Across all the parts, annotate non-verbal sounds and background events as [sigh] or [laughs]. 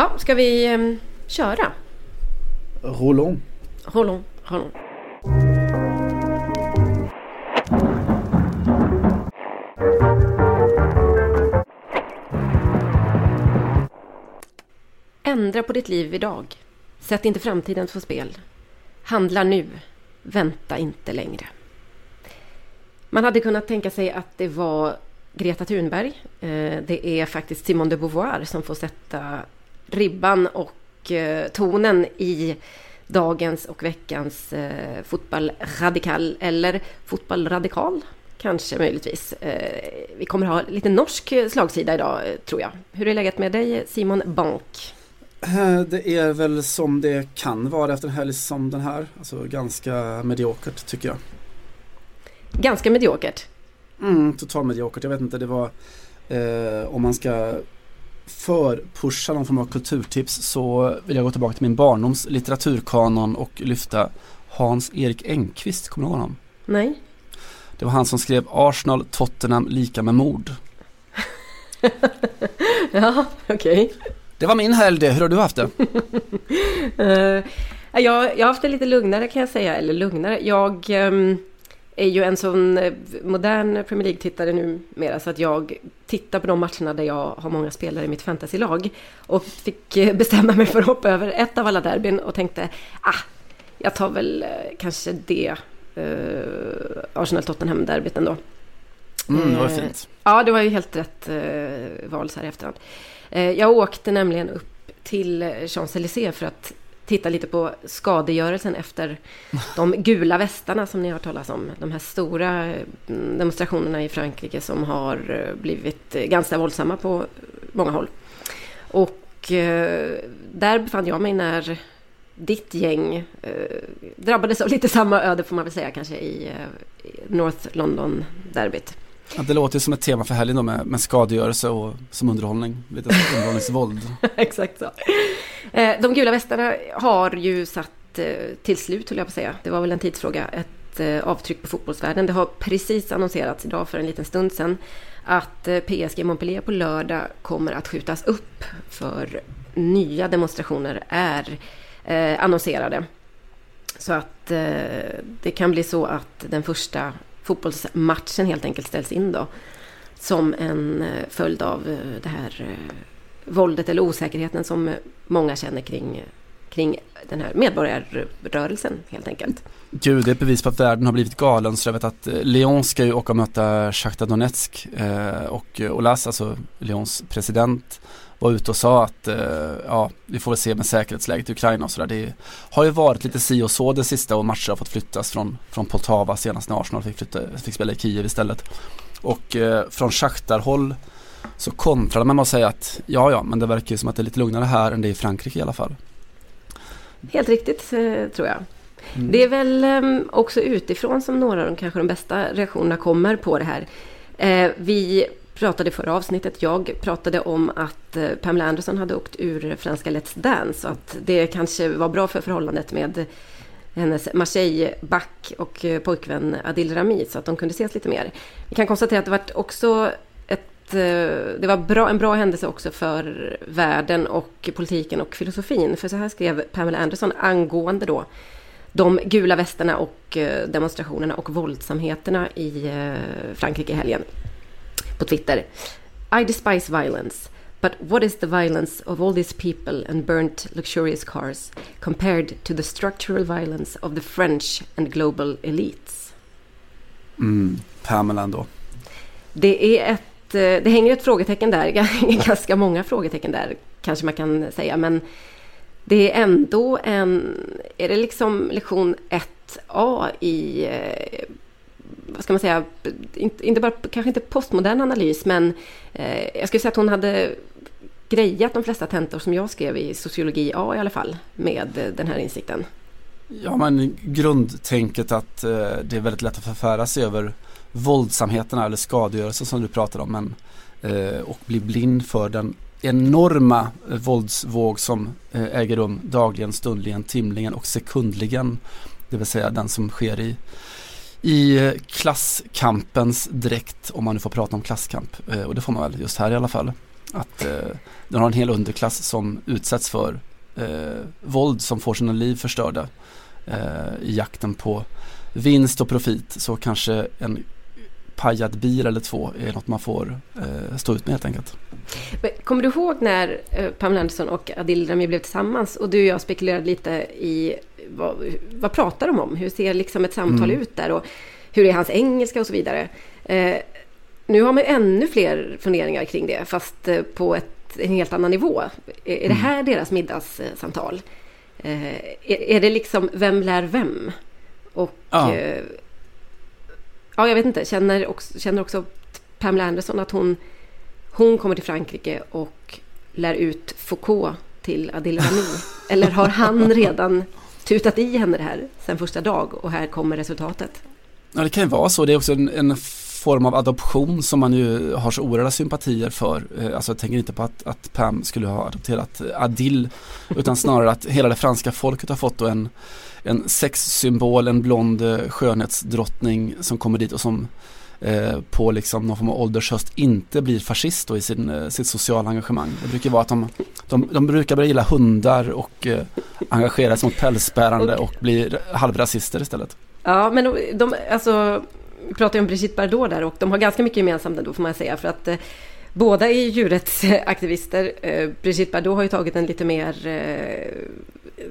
Ja, ska vi um, köra? Roulons. Roulons, roulons. Ändra på ditt liv idag. Sätt inte framtiden på spel. Handla nu. Vänta inte längre. Man hade kunnat tänka sig att det var Greta Thunberg. Eh, det är faktiskt Simone de Beauvoir som får sätta ribban och eh, tonen i dagens och veckans eh, fotbollradikal eller fotbollradikal kanske möjligtvis. Vi kommer ha lite norsk slagsida idag tror jag. Hur är läget med dig Simon Bank? Det är väl som det kan vara efter en helg som den här. Alltså ganska mediokert tycker jag. Ganska mediokert? Mm, total mediokert. Jag vet inte, det var eh, om man ska förpusha någon form av kulturtips så vill jag gå tillbaka till min barndoms litteraturkanon och lyfta Hans-Erik Engqvist, kommer du ihåg honom? Nej. Det var han som skrev Arsenal, Tottenham lika med mord. [laughs] ja, okej. Okay. Det var min helg det, hur har du haft det? [laughs] uh, jag, jag har haft det lite lugnare kan jag säga, eller lugnare. Jag um, är ju en sån eh, modern Premier League-tittare numera så att jag tittar på de matcherna där jag har många spelare i mitt fantasylag. Och fick eh, bestämma mig för att hoppa över ett av alla derbyn och tänkte ah, jag tar väl eh, kanske det uh, Arsenal-Tottenham-derbyt ändå. Mm, det var fint. Ja, det var ju helt rätt uh, val så här i efterhand. Uh, jag åkte nämligen upp till Champs-Élysées för att titta lite på skadegörelsen efter de gula västarna som ni har talat om. De här stora mm, demonstrationerna i Frankrike som har eh, blivit eh, ganska våldsamma på många håll. Och eh, där befann jag mig när ditt gäng drabbades av lite samma öde får man väl säga kanske i North London-derbyt. Ja, det låter som ett tema för helgen då med, med skadegörelse och som underhållning. Lite underhållningsvåld. [laughs] Exakt så. Eh, de gula västarna har ju satt eh, till slut, höll jag på att säga, det var väl en tidsfråga, ett eh, avtryck på fotbollsvärlden. Det har precis annonserats idag för en liten stund sedan att PSG Montpellier på lördag kommer att skjutas upp för nya demonstrationer är annonserade. Så att det kan bli så att den första fotbollsmatchen helt enkelt ställs in då. Som en eh, följd av eh, det här eh, våldet eller osäkerheten som många känner kring, kring den här medborgarrörelsen helt enkelt. Gud, det är ett bevis på att världen har blivit galen. Så jag vet att Lyon ska ju åka och möta Shakhtar Donetsk eh, och Olas, alltså Lyons president, var ute och sa att eh, ja, vi får väl se med säkerhetsläget i Ukraina och sådär. Det har ju varit lite si och så det sista och matcher har fått flyttas från, från Poltava senast när Arsenal fick, flytta, fick spela i Kiev istället. Och eh, från Shakhtar-håll så kontrade man med att säga att ja, ja, men det verkar ju som att det är lite lugnare här än det är i Frankrike i alla fall. Helt riktigt eh, tror jag. Mm. Det är väl ehm, också utifrån som några av de kanske de bästa reaktionerna kommer på det här. Vi pratade i förra avsnittet, jag pratade om att eh, Pamela Anderson hade åkt ur franska Let's Dance och att det kanske var bra för förhållandet med hennes Marseille-back och eh, pojkvän Adil Rami så att de kunde ses lite mer. Vi kan konstatera att det var också ett, eh, det var bra, en bra händelse också för världen och politiken och filosofin. För så här skrev Pamela Anderson angående då de gula västarna och demonstrationerna och våldsamheterna i Frankrike i helgen på Twitter. I despise violence. But what is the violence of all these people and burnt luxurious cars compared to the structural violence of the French and global elites? Mm, Pamela ändå. Det är ett Eh, det hänger ett frågetecken där, [laughs] ganska många frågetecken där kanske man kan säga. Men det är ändå en, är det liksom lektion 1A i, eh, vad ska man säga, inte, bara, kanske inte postmodern analys, men eh, jag skulle säga att hon hade grejat de flesta tentor som jag skrev i sociologi A i alla fall med eh, den här insikten. Ja men grundtänket att eh, det är väldigt lätt att förfära sig över våldsamheterna eller skadegörelsen som du pratar om men, eh, och bli blind för den enorma våldsvåg som eh, äger rum dagligen, stundligen, timligen och sekundligen. Det vill säga den som sker i, i eh, klasskampens dräkt om man nu får prata om klasskamp. Eh, och det får man väl just här i alla fall. Att eh, den har en hel underklass som utsätts för eh, våld som får sina liv förstörda eh, i jakten på vinst och profit så kanske en pajad bil eller två är något man får eh, stå ut med helt enkelt. kommer du ihåg när eh, Pamela Anderson och Adil Rami blev tillsammans och du och jag spekulerade lite i vad, vad pratar de om? Hur ser liksom ett samtal mm. ut där och hur är hans engelska och så vidare. Eh, nu har man ännu fler funderingar kring det fast eh, på ett, en helt annan nivå. Är, är det mm. här deras middagssamtal? Eh, är, är, det liksom vem lär vem? Och ja. Ja, jag vet inte, känner också, känner också Pamela Anderson att hon, hon kommer till Frankrike och lär ut Foucault till Adil Rami? [laughs] Eller har han redan tutat i henne det här sen första dag och här kommer resultatet? Ja, det kan ju vara så. Det är också en, en form av adoption som man ju har så oerhörda sympatier för. Eh, alltså jag tänker inte på att, att Pam skulle ha adopterat Adil utan snarare att hela det franska folket har fått en, en sexsymbol, en blond eh, skönhetsdrottning som kommer dit och som eh, på liksom någon form av åldershöst inte blir fascist i sin, eh, sitt sociala engagemang. Det brukar vara att de, de, de brukar börja gilla hundar och eh, engagera sig mot pälsbärande och bli halvrasister istället. Ja, men de, de alltså vi pratar ju om Brigitte Bardot där och de har ganska mycket gemensamt ändå får man säga för att eh, båda är djurrättsaktivister. Eh, Brigitte Bardot har ju tagit en lite mer eh,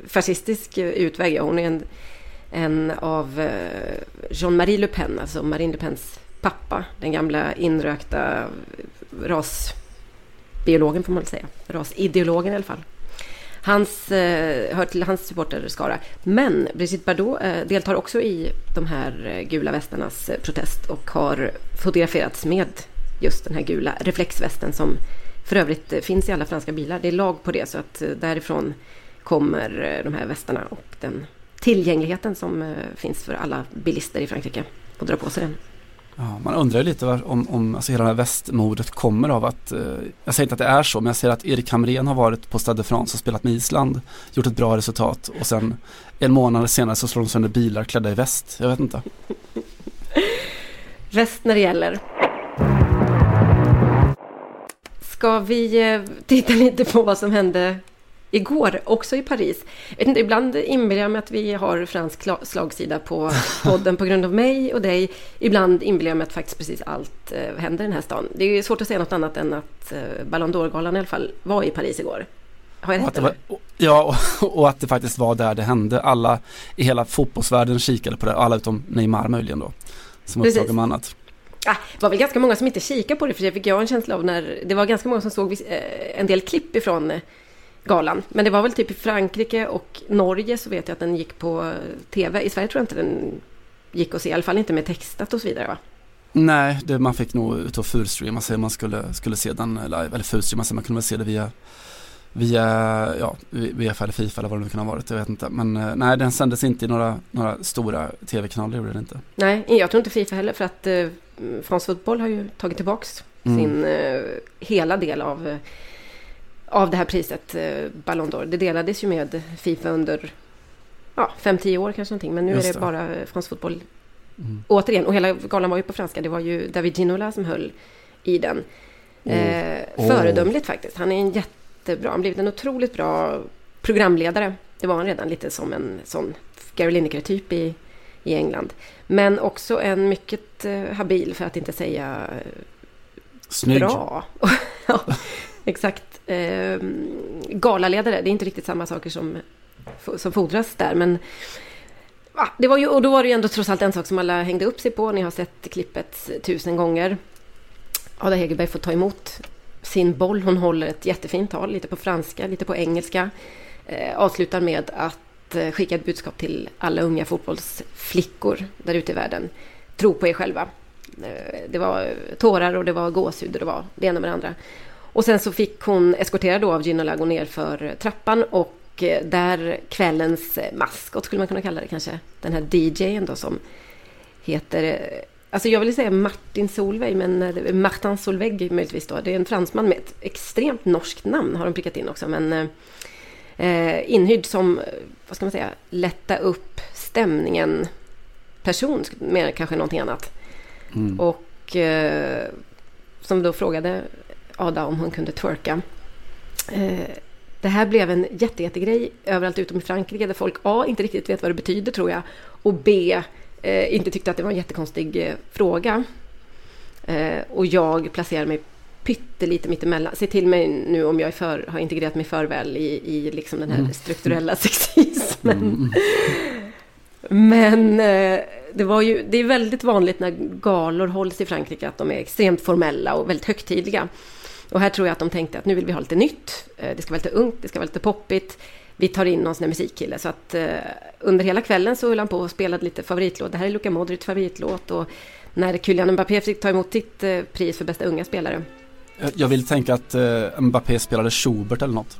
fascistisk utväg. Hon är en, en av eh, Jean-Marie Le Pen, alltså Marine Le Pens pappa, den gamla inrökta rasbiologen får man väl säga, rasideologen i alla fall. Hans, eh, hör till hans supporterskara. Men Brigitte Bardot eh, deltar också i de här gula västarnas protest och har fotograferats med just den här gula reflexvästen som för övrigt finns i alla franska bilar. Det är lag på det så att därifrån kommer de här västarna och den tillgängligheten som finns för alla bilister i Frankrike att dra på sig den. Ja, man undrar lite om, om alltså hela det här västmodet kommer av att, eh, jag säger inte att det är så, men jag ser att Erik Hamrén har varit på Stade de France och spelat med Island, gjort ett bra resultat och sen en månad senare så slår de sönder bilar klädda i väst. Jag vet inte. [laughs] väst när det gäller. Ska vi eh, titta lite på vad som hände igår, också i Paris. Vet inte, ibland inbillar jag mig att vi har fransk slagsida på podden på grund av mig och dig. Ibland inbillar jag mig att faktiskt precis allt eh, händer i den här stan. Det är svårt att säga något annat än att eh, Ballon d'Or-galan i alla fall var i Paris igår. Har jag rätt? Var, ja, och, och att det faktiskt var där det hände. Alla i hela fotbollsvärlden kikade på det, alla utom Neymar möjligen då. Som upptagit med annat. Ah, det var väl ganska många som inte kikade på det, för det fick jag en känsla av när det var ganska många som såg eh, en del klipp ifrån galan. Men det var väl typ i Frankrike och Norge så vet jag att den gick på tv. I Sverige tror jag inte den gick att se, i alla fall inte med textat och så vidare va? Nej, det, man fick nog ut och fulstreama sig man skulle, skulle se den live. Eller fulstreama sig, man kunde väl se det via via, ja, Uefa eller Fifa eller vad det nu kan ha varit, jag vet inte. Men eh, nej, den sändes inte i några, några stora tv-kanaler, gjorde den inte. Nej, jag tror inte Fifa heller, för att eh, France Fotboll har ju tagit tillbaks mm. sin eh, hela del av eh, av det här priset, eh, Ballon d'Or. Det delades ju med Fifa under ja, 5-10 år kanske någonting. Men nu Just är det, det. bara fransk fotboll mm. återigen. Och hela galan var ju på franska. Det var ju David Ginola som höll i den. Oh. Eh, föredömligt oh. faktiskt. Han är en jättebra, han blivit en otroligt bra programledare. Det var han redan lite som en sån Gary Lineker-typ i, i England. Men också en mycket eh, habil, för att inte säga eh, Snygg. bra. [laughs] ja, exakt eh, galaledare. Det är inte riktigt samma saker som, som fordras där. Men det var ju, och då var det ju ändå trots allt en sak som alla hängde upp sig på. Ni har sett klippet tusen gånger. Ada Hegerberg får ta emot sin boll. Hon håller ett jättefint tal, lite på franska, lite på engelska. Eh, avslutar med att eh, skicka ett budskap till alla unga fotbollsflickor där ute i världen. Tro på er själva. Eh, det var tårar och det var gåshud och det var det ena med det andra. Och sen så fick hon eskorterad då av Gina gå ner för trappan och eh, där kvällens maskot skulle man kunna kalla det kanske. Den här DJn då som heter eh, Alltså jag vill säga Martin Solveig, men eh, Martin Solveig möjligtvis då. Det är en fransman med ett extremt norskt namn har de prickat in också. Men eh, inhyrd som, vad ska man säga, lätta upp stämningen person, mer kanske någonting annat. Mm. Och eh, som då frågade Ada om hon kunde twerka. Eh, det här blev en jätte, jättegrej överallt utom i Frankrike där folk A. inte riktigt vet vad det betyder tror jag och B. Eh, inte tyckte att det var en jättekonstig fråga. Och jag placerar mig pyttelite mittemellan. Se till mig nu om jag för, har integrerat mig för väl i, i liksom den här mm. strukturella [laughs] sexismen. Mm. Men det, var ju, det är väldigt vanligt när galor hålls i Frankrike att de är extremt formella och väldigt högtidliga. Och här tror jag att de tänkte att nu vill vi ha lite nytt. Eh, det ska vara lite ungt, det ska vara lite poppigt. Vi tar in någon sån här musikkille. Så att uh, under hela kvällen så höll han på och spelade lite favoritlåt. Det här är Luka Modric favoritlåt. Och när Kylian Mbappé fick ta emot sitt uh, pris för bästa unga spelare. Jag vill tänka att uh, Mbappé spelade Schubert eller något.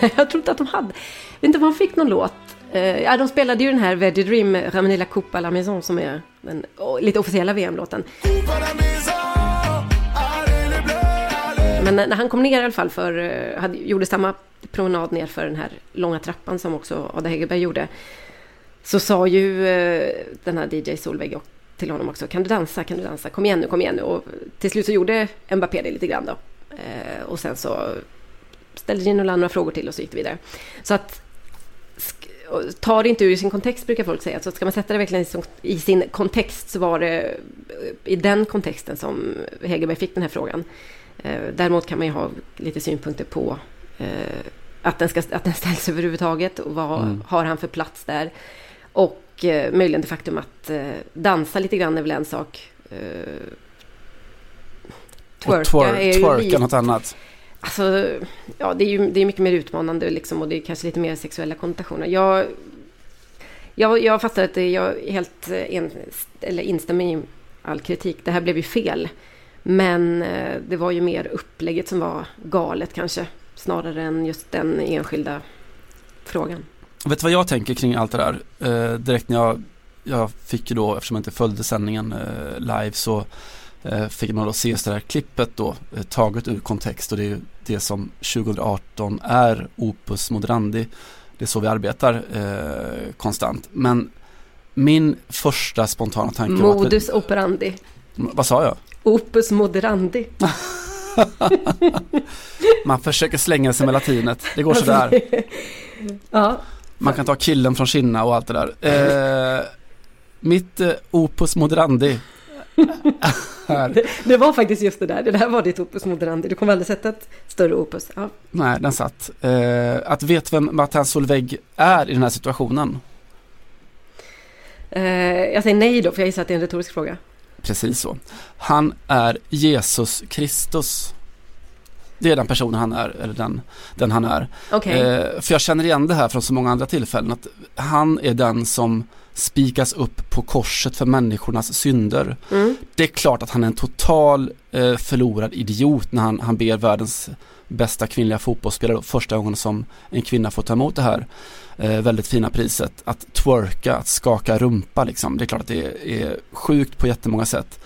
[laughs] jag tror inte att de hade. Jag vet inte om han fick någon låt. Uh, ja, de spelade ju den här Veggie Dream, Ramener la Coupe à la Maison, som är den oh, lite officiella VM-låten. Men när han kom ner i alla fall, för, eh, hade, gjorde samma promenad ner för den här långa trappan som också Ada Hegerberg gjorde, så sa ju eh, den här DJ Solveig till honom också, kan du dansa, kan du dansa, kom igen nu, kom igen nu. Och till slut så gjorde Mbappé det lite grann då. och sen så ställde Ginola några frågor till och så gick det vidare. Så att ta det inte ur sin kontext brukar folk säga. Så ska man sätta det verkligen i sin kontext så var det i den kontexten som Hegerberg fick den här frågan. Eh, däremot kan man ju ha lite synpunkter på eh, att den, ska, att den ställs överhuvudtaget och vad mm. har han för plats där. Och eh, möjligen det faktum att dansa lite grann är väl en sak. Twerka, och twer är ju twerka lite, något annat. Alltså, ja, det är ju det är mycket mer utmanande liksom, och det är kanske lite mer sexuella konnotationer. Jag, jag, jag fattar att jag helt eh, en, eller instämmer i all kritik. Det här blev ju fel. Men eh, det var ju mer upplägget som var galet kanske. Snarare än just den enskilda frågan. Vet du vad jag tänker kring allt det där? Eh, direkt när jag, jag fick ju då, eftersom jag inte följde sändningen eh, live så fick man då se det här klippet då eh, taget ur kontext och det är ju det som 2018 är Opus Moderandi. Det är så vi arbetar eh, konstant. Men min första spontana tanke var Modus operandi. Vad sa jag? Opus Moderandi. [laughs] man försöker slänga sig med latinet. Det går sådär. [laughs] ja. Man kan ta killen från Kina och allt det där. Eh, mitt eh, Opus Moderandi det, det, var faktiskt just det där. Det där var ditt opus moderandi. Du kommer aldrig sätta ett större opus. Ja. Nej, den satt. Eh, att vet vem Martin Solveig är i den här situationen? Eh, jag säger nej då, för jag gissar att det är en retorisk fråga. Precis så. Han är Jesus Kristus. Det är den personen han är, eller den, den han är. Okay. Eh, för jag känner igen det här från så många andra tillfällen, att han är den som spikas upp på korset för människornas synder. Mm. Det är klart att han är en total eh, förlorad idiot när han, han ber världens bästa kvinnliga fotbollsspelare första gången som en kvinna får ta emot det här eh, väldigt fina priset. Att twerka, att skaka rumpa liksom. Det är klart att det är, är sjukt på jättemånga sätt.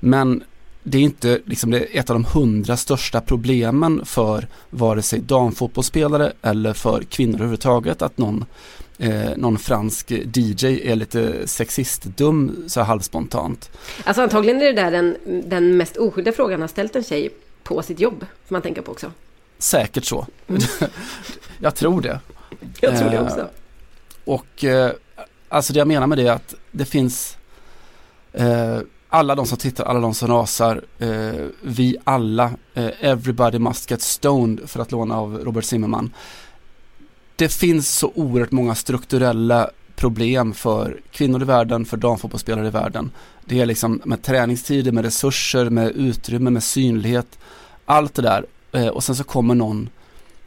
Men det är inte liksom det är ett av de hundra största problemen för vare sig damfotbollsspelare eller för kvinnor överhuvudtaget att någon eh, någon fransk DJ är lite sexistdum så halvspontant. Alltså antagligen är det där den, den mest oskyldiga frågan har ställt en tjej på sitt jobb, får man tänka på också. Säkert så. Mm. [laughs] jag tror det. Jag tror det också. Eh, och eh, alltså det jag menar med det är att det finns eh, alla de som tittar, alla de som rasar, eh, vi alla, eh, everybody must get stoned för att låna av Robert Zimmerman det finns så oerhört många strukturella problem för kvinnor i världen, för damfotbollsspelare i världen. Det är liksom med träningstider, med resurser, med utrymme, med synlighet, allt det där. Eh, och sen så kommer någon,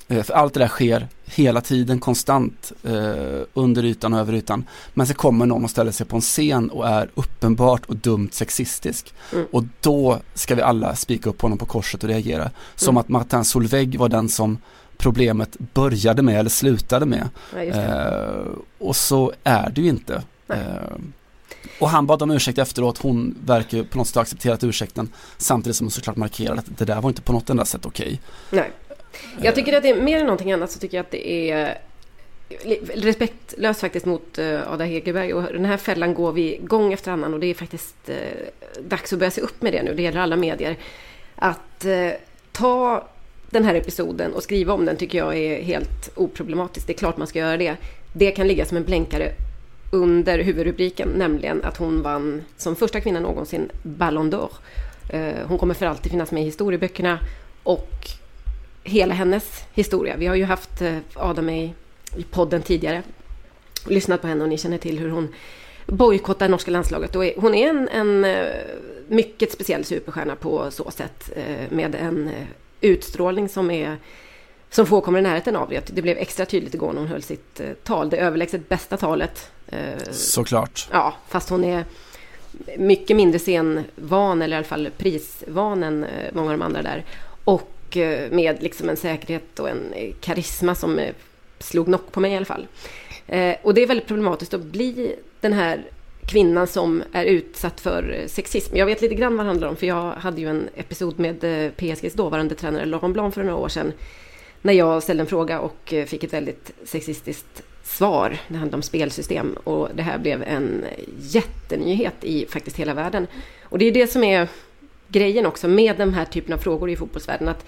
eh, för allt det där sker hela tiden, konstant, eh, under ytan och över ytan. Men så kommer någon och ställer sig på en scen och är uppenbart och dumt sexistisk. Mm. Och då ska vi alla spika upp honom på korset och reagera. Som mm. att Martin Solveig var den som problemet började med eller slutade med. Ja, eh, och så är det ju inte. Eh, och han bad om ursäkt efteråt, hon verkar på något sätt ha accepterat ursäkten samtidigt som hon såklart markerade att det där var inte på något enda sätt okej. Okay. Nej. Jag tycker att det är mer än någonting annat så tycker jag att det är respektlöst faktiskt mot uh, Ada Hegerberg och den här fällan går vi gång efter annan och det är faktiskt uh, dags att börja se upp med det nu. Det gäller alla medier. Att uh, ta den här episoden och skriva om den tycker jag är helt oproblematiskt. Det är klart man ska göra det. Det kan ligga som en blänkare under huvudrubriken, nämligen att hon vann som första kvinna någonsin Ballon d'Or. Eh, hon kommer för alltid finnas med i historieböckerna och hela hennes historia. Vi har ju haft eh, Adam i podden tidigare. Lyssnat på henne och ni känner till hur hon bojkottar norska landslaget. Och hon är en, en eh, mycket speciell superstjärna på så sätt. Med en utstrålning som är som få kommer i närheten av. Det blev extra tydligt igår när hon höll sitt tal. Det överlägset bästa talet. Såklart. Ja, fast hon är mycket mindre scenvan eller i alla fall prisvan än många av de andra där. Och med liksom en säkerhet och en karisma som slog knock på mig i alla fall. Eh, och det är väldigt problematiskt att bli den här kvinnan som är utsatt för eh, sexism. Jag vet lite grann vad det handlar om, för jag hade ju en episod med eh, PSGs dåvarande tränare Laurent Blanc för några år sedan. När jag ställde en fråga och eh, fick ett väldigt sexistiskt svar. Det handlade om spelsystem och det här blev en jättenyhet i faktiskt hela världen. Och det är det som är grejen också med den här typen av frågor i fotbollsvärlden. Att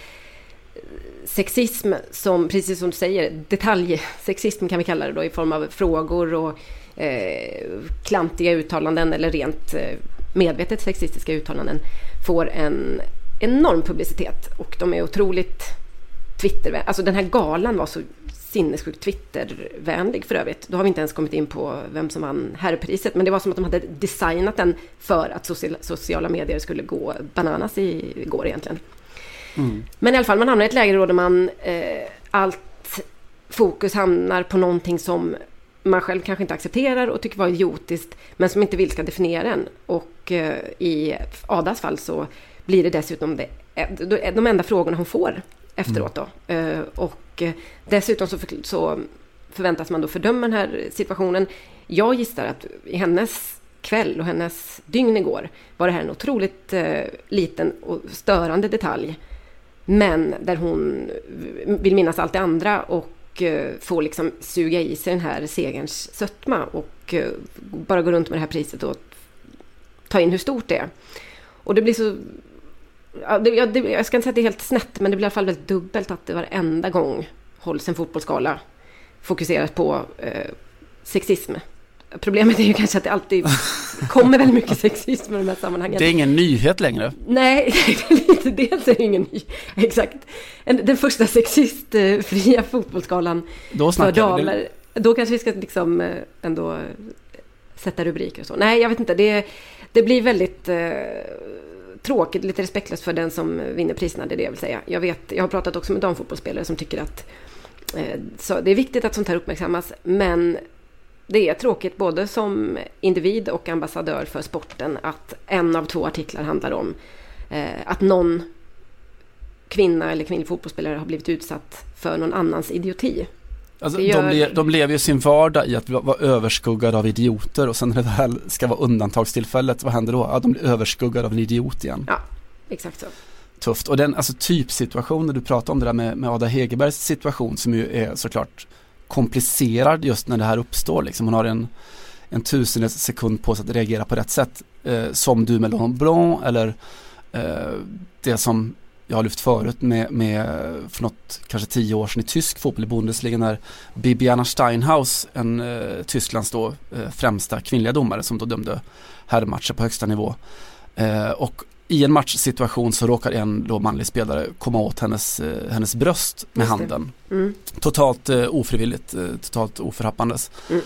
sexism som, precis som du säger, detaljsexism kan vi kalla det då i form av frågor och eh, klantiga uttalanden eller rent eh, medvetet sexistiska uttalanden får en enorm publicitet och de är otroligt Twitter, alltså den här galan var så sinnessjukt Twittervänlig för övrigt. Då har vi inte ens kommit in på vem som vann herrpriset, men det var som att de hade designat den för att sociala medier skulle gå bananas igår egentligen. Mm. Men i alla fall, man hamnar i ett läge då man eh, allt fokus hamnar på någonting som man själv kanske inte accepterar och tycker var idiotiskt, men som inte vill ska definiera en. Och eh, i Adas fall så blir det dessutom det, eh, de enda frågorna hon får efteråt då. Mm. Eh, och eh, dessutom så, för, så förväntas man då fördöma den här situationen. Jag gissar att i hennes kväll och hennes dygn igår var det här en otroligt eh, liten och störande detalj men där hon vill minnas allt det andra och och eh, får liksom suga i sig den här segerns sötma och eh, bara gå runt med det här priset och ta in hur stort det är. Och det blir så... Ja, det, jag, det, jag ska inte säga att det är helt snett, men det blir i alla fall väldigt dubbelt att det varenda gång hålls en fotbollsskala fokuserat på eh, sexism. Problemet är ju kanske att det alltid kommer väldigt mycket [laughs] sexism i de här sammanhangen. Det är ingen nyhet längre. Nej, [laughs] lite, dels är det ingen ny. [laughs] Exakt. Den första sexistfria fotbollsskalan Då för damer. Då kanske vi ska liksom eh, ändå sätta rubriker och så. Nej, jag vet inte. Det, det blir väldigt eh, tråkigt, lite respektlöst för den som vinner priserna, det är det jag vill säga. Jag, vet, jag har pratat också med damfotbollsspelare som tycker att eh, så det är viktigt att sånt här uppmärksammas, men det är tråkigt både som individ och ambassadör för sporten att en av två artiklar handlar om eh, att någon kvinna eller kvinnlig fotbollsspelare har blivit utsatt för någon annans idioti. Alltså, gör... de, le de, lever ju sin vardag i att vara överskuggade av idioter och sen när det väl ska vara undantagstillfället, vad händer då? Ja, de blir överskuggade av en idiot igen. Ja, exakt så. Tufft. Och den alltså, typsituationen du pratar om, det där med, med Ada Hegerbergs situation som ju är såklart komplicerad just när det här uppstår. Liksom. Hon har en, en tusendels sekund på sig att reagera på rätt sätt. Eh, som du med Laurent Blanc eller eh, det som jag har lyft förut med, med för något, kanske tio år sedan i tysk fotboll i Bundesliga när Bibiana Steinhaus, en eh, Tysklands då eh, främsta kvinnliga domare som då dömde herrmatcher på högsta nivå. Eh, och i en matchsituation så råkar en då manlig spelare komma åt hennes, eh, hennes bröst med handen. Mm. Totalt eh, ofrivilligt, eh, totalt oförhappandes. Mm.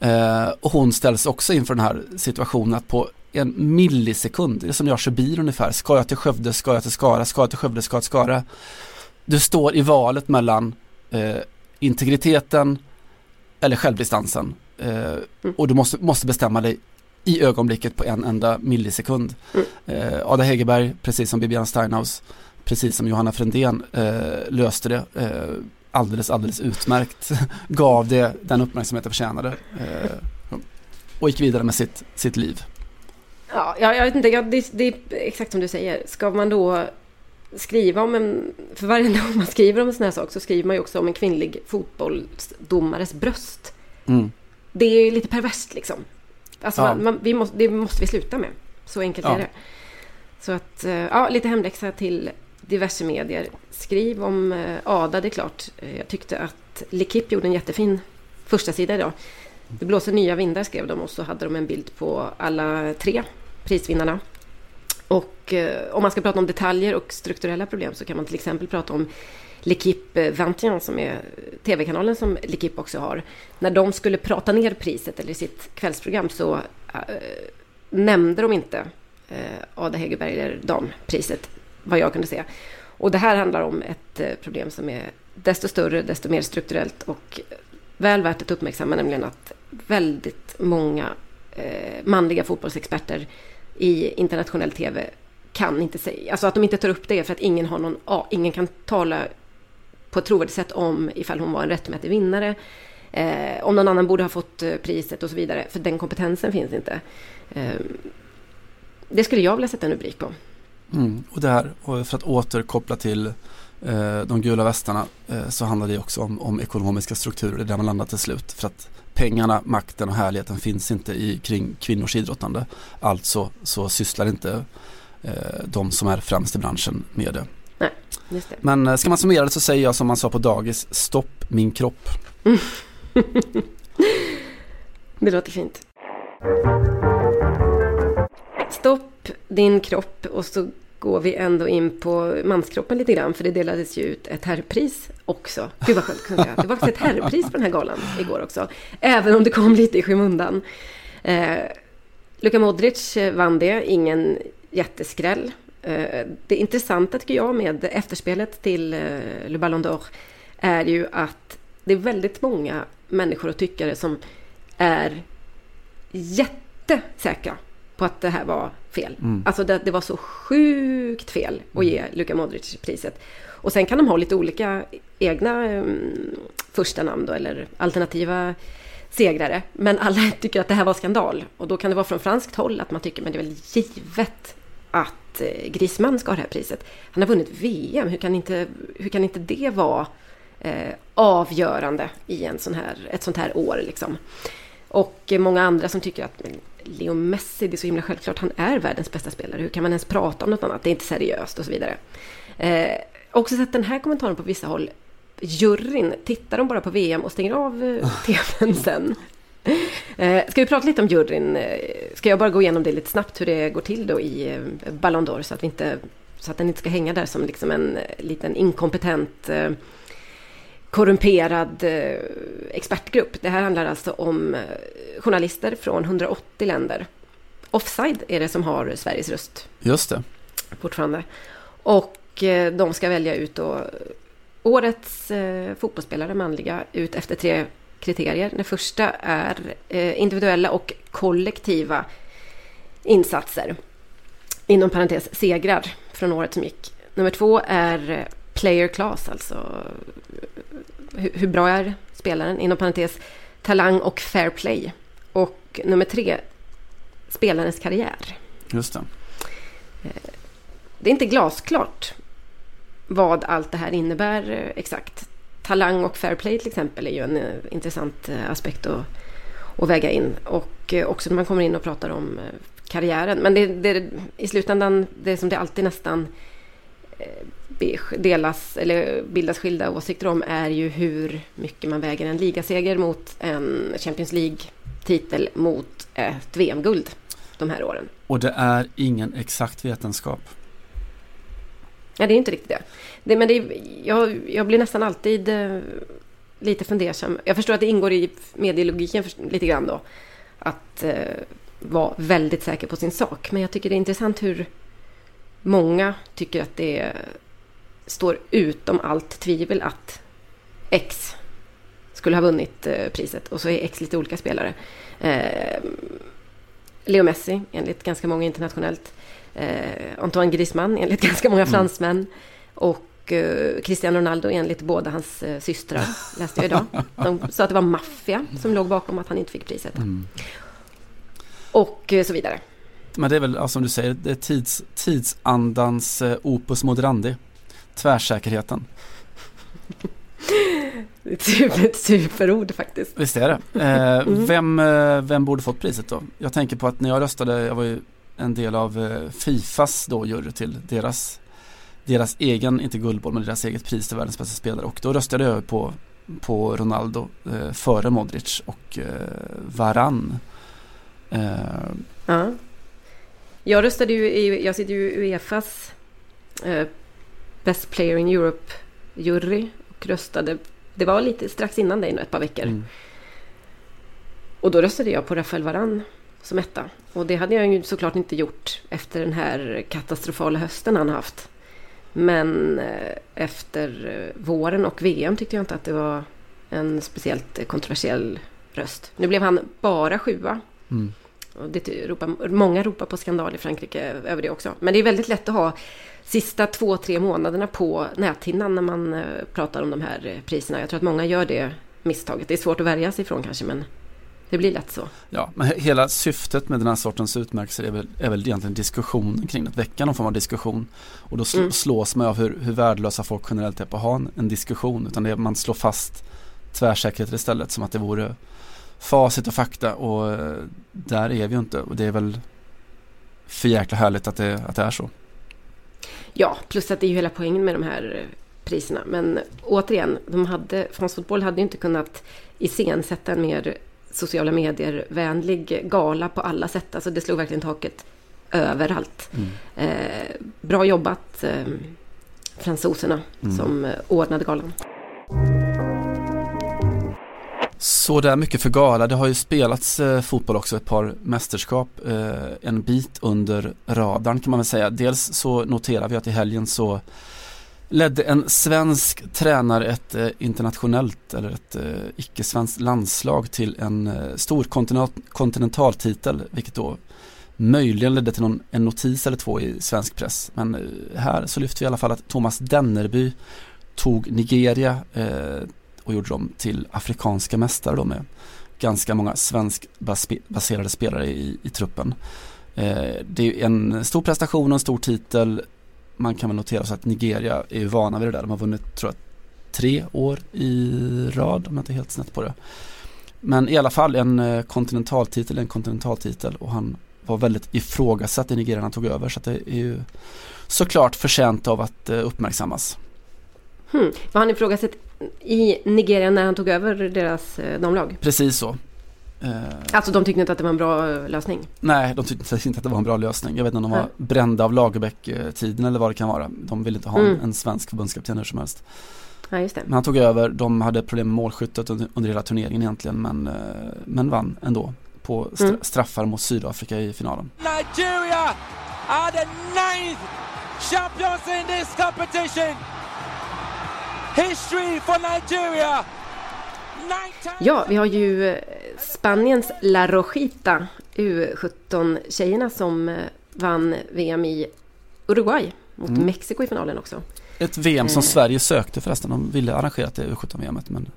Eh, och hon ställs också inför den här situationen att på en millisekund, det är som jag kör bil ungefär, ska jag till Skövde, ska jag till Skara, ska jag till Skövde, ska jag till Skara. Du står i valet mellan eh, integriteten eller självdistansen. Mm. Och du måste, måste bestämma dig i ögonblicket på en enda millisekund. Mm. Eh, Ada Hegerberg, precis som Bibiana Steinhaus, precis som Johanna Frändén eh, löste det eh, alldeles, alldeles utmärkt. [laughs] Gav det den uppmärksamhet det förtjänade eh, och gick vidare med sitt, sitt liv. Ja, jag, jag vet inte, jag, det, det, är exakt som du säger. Ska man då skriva om en... För varje gång man skriver om en sån här sak så skriver man ju också om en kvinnlig fotbollsdomares bröst. Mm. Det är ju lite perverst liksom. Alltså, Ja. man, vi måste, det måste vi sluta med. Så enkelt Ja. är det. Så att, eh, ja, lite hemläxa till diverse medier. Skriv om eh, Ada, det är klart. Eh, Jag tyckte att L'Equipe gjorde en jättefin första sida idag. Det blåser nya vindar skrev de och så hade de en bild på alla tre prisvinnarna. Och eh, om man ska prata om detaljer och strukturella problem så kan man till exempel prata om L'Equipe 21 som är tv-kanalen som L'Equipe också har. När de skulle prata ner priset eller sitt kvällsprogram så eh, nämnde de inte eh, Ada Hegerberger dampriset vad jag kunde se. Och det här handlar om ett eh, problem som är desto större, desto mer strukturellt och väl värt att uppmärksamma, nämligen att väldigt många eh, manliga fotbollsexperter i internationell tv kan inte säga, alltså att de inte tar upp det för att ingen har någon, ja, ingen kan tala på ett trovärdigt sätt om ifall hon var en rättmätig vinnare, eh, om någon annan borde ha fått eh, priset och så vidare, för den kompetensen finns inte. Eh, det skulle jag vilja sätta en rubrik på. Mm. Och det här, och för att återkoppla till eh, de gula västarna eh, så handlar det också om, om ekonomiska strukturer, det är där man landar till slut. För att pengarna, makten och härligheten finns inte i, kring kvinnors idrottande. Alltså så sysslar inte eh, de som är främst i branschen med det. Just det. Men eh, ska man summera det så säger jag som man sa på dagis, stopp min kropp. [laughs] Det låter fint. Stopp din kropp och så går vi ändå in på manskroppen lite grann för det delades ju ut ett herrpris också. Gud vad skönt. Det var faktiskt ett herrpris på den här galan igår också. Även om det kom lite i skymundan. Eh, Luka Modric vann det, ingen jätteskräll. Eh, det intressanta tycker jag med efterspelet till eh, Le Ballon d'Or är ju att det är väldigt många människor och tyckare som är jättesäkra på att det här var fel. Mm. Alltså det, det var så sjukt fel att ge Luka Modric priset. Och sen kan de ha lite olika egna um, första namn då, eller alternativa segrare. Men alla [laughs] tycker att det här var skandal. Och då kan det vara från franskt håll att man tycker men det är väl givet att eh, Griezmann ska ha det här priset. Han har vunnit VM, hur kan inte, hur kan inte det vara eh, avgörande i en sån här, ett sånt här år liksom? Och många andra som tycker att Leo Messi, det är så himla självklart, han är världens bästa spelare. Hur kan man ens prata om något annat? Det är inte seriöst och så vidare. Eh, också sett den här kommentaren på vissa håll. Juryn, tittar de bara på VM och stänger av eh, tvn sen? Eh, ska vi prata lite om juryn? Eh, Ska jag bara gå igenom det lite snabbt hur det går till då i eh, Ballon d'Or så att vi inte så att den inte ska hänga där som liksom en liten inkompetent eh, korrumperad eh, expertgrupp. Det här handlar alltså om eh, journalister från 180 länder. Offside är det som har Sveriges röst Just det. fortfarande. Och eh, de ska välja ut då årets fotbollsspelare, manliga, ut efter tre kriterier. Den första är individuella och kollektiva insatser. Inom parentes segrar från året som gick. Nummer två är player class, alltså hur, hur bra är spelaren? Inom parentes talang och fair play. Och nummer tre, spelarens karriär. Just det. Det är inte glasklart vad allt det här innebär eh, exakt. Talang och fair play till exempel är ju en eh, intressant eh, aspekt att, att väga in. Och eh, också när man kommer in och pratar om eh, karriären. Men det, det, i slutändan, det som det alltid nästan eh, delas eller bildas skilda åsikter om är ju hur mycket man väger en ligaseger mot en Champions League-titel mot ett VM-guld de här åren. Och det är ingen exakt vetenskap. Ja, det är inte riktigt det. det men det är, jag, jag blir nästan alltid eh, lite fundersam. Jag förstår att det ingår i medielogiken för, lite grann då. Att eh, vara väldigt säker på sin sak. Men jag tycker det är intressant hur många tycker att det står utom allt tvivel att X skulle ha vunnit eh, priset. Och så är X lite olika spelare. Eh, Leo Messi, enligt ganska många internationellt. Eh, Antoine Griezmann, enligt [laughs] ganska många fransmän. Och eh, Cristiano Ronaldo, enligt båda hans eh, systrar, [laughs] läste jag idag. De sa att det var maffia som låg bakom att han inte fick priset. Mm. Och eh, så vidare. men det är väl, som du säger, det är tids, tidsandans eh, opus moderandi. Tvärsäkerheten. Det är ett super, superord faktiskt. Visst är det. Eh, mm. vem, eh, vem borde fått priset då? Jag tänker på att när jag röstade, jag var ju en del av eh, Fifas då jury till deras, deras egen, inte guldboll, men deras eget pris till världens bästa spelare. Och då röstade jag på, på Ronaldo eh, före Modric och eh, Varann. Eh, ja. Jag röstade ju i, jag sitter ju i Uefas Best Player in Europe-jury och röstade, det var lite strax innan dig, ett par veckor. Mm. Och då röstade jag på Rafael Varan som etta. Och det hade jag ju såklart inte gjort efter den här katastrofala hösten han haft. Men eh, efter eh, våren och VM tyckte jag inte att det var en speciellt kontroversiell röst. Nu blev han bara sjua. Mm. Och det ropar, många ropar på skandal i Frankrike över det också. Men det är väldigt lätt att ha sista två, tre månaderna på näthinnan när man eh, pratar om de här priserna. Jag tror att många gör det misstaget. Det är svårt att värja sig ifrån kanske, men det blir lätt så. Ja, men hela syftet med den här sortens utmärkelser är väl, är väl egentligen diskussionen kring det. Att väcka någon form av diskussion. Och då sl mm. slås man av hur, hur värdelösa folk generellt är på att ha en, en diskussion. Utan det man slår fast tvärsäkerheter istället som att det vore facit och fakta. Och eh, där är vi ju inte. Och det är väl för jäkla härligt att det, att det är så. Ja, plus att det är ju hela poängen med de här eh, priserna. Men återigen, de hade, France Fotboll hade ju inte kunnat iscensätta en mer sociala medier-vänlig gala på alla sätt. Alltså det slog verkligen taket överallt. Mm. Eh, bra jobbat eh, fransoserna mm. som eh, ordnade galan. Så det är mycket för gala. Det har ju spelats eh, fotboll också, ett par mästerskap, eh, en bit under radarn kan man väl säga. Dels så noterar vi att i helgen så ledde en svensk tränare ett eh, internationellt eller ett eh, icke-svenskt landslag till en eh, stor kontinentaltitel vilket då möjligen ledde till någon, en notis eller två i svensk press. Men eh, här så lyfter vi i alla fall att Thomas Dennerby tog Nigeria eh, och gjorde dem till afrikanska mästare då med ganska många svenskbaserade spelare i, i truppen. Eh, det är en stor prestation och en stor titel man kan väl notera så att Nigeria är ju vana vid det där. De har vunnit, tror jag, tre år i rad om jag inte är helt snett på det. Men i alla fall en eh, kontinentaltitel, en kontinentaltitel och han var väldigt ifrågasatt i Nigeria när han tog över så att det är ju såklart förtjänt av att eh, uppmärksammas. Hmm. Var han ifrågasatt i Nigeria när han tog över deras eh, damlag? Precis så. Eh, alltså de tyckte inte att det var en bra eh, lösning? Nej, de tyckte inte att det var en bra lösning. Jag vet inte om de var mm. brända av Lagerbäck-tiden eller vad det kan vara. De ville inte ha mm. en svensk förbundskapten hur som helst. Ja, just det. Men han tog över, de hade problem med målskyttet under, under hela turneringen egentligen men, men vann ändå på stra mm. straffar mot Sydafrika i finalen. Nigeria are the ninth champions in this competition! History for Nigeria! Ja, vi har ju Spaniens La Rojita, U17-tjejerna som eh, vann VM i Uruguay mot mm. Mexiko i finalen också. Ett VM som eh. Sverige sökte förresten. De ville arrangera det U17-VMet men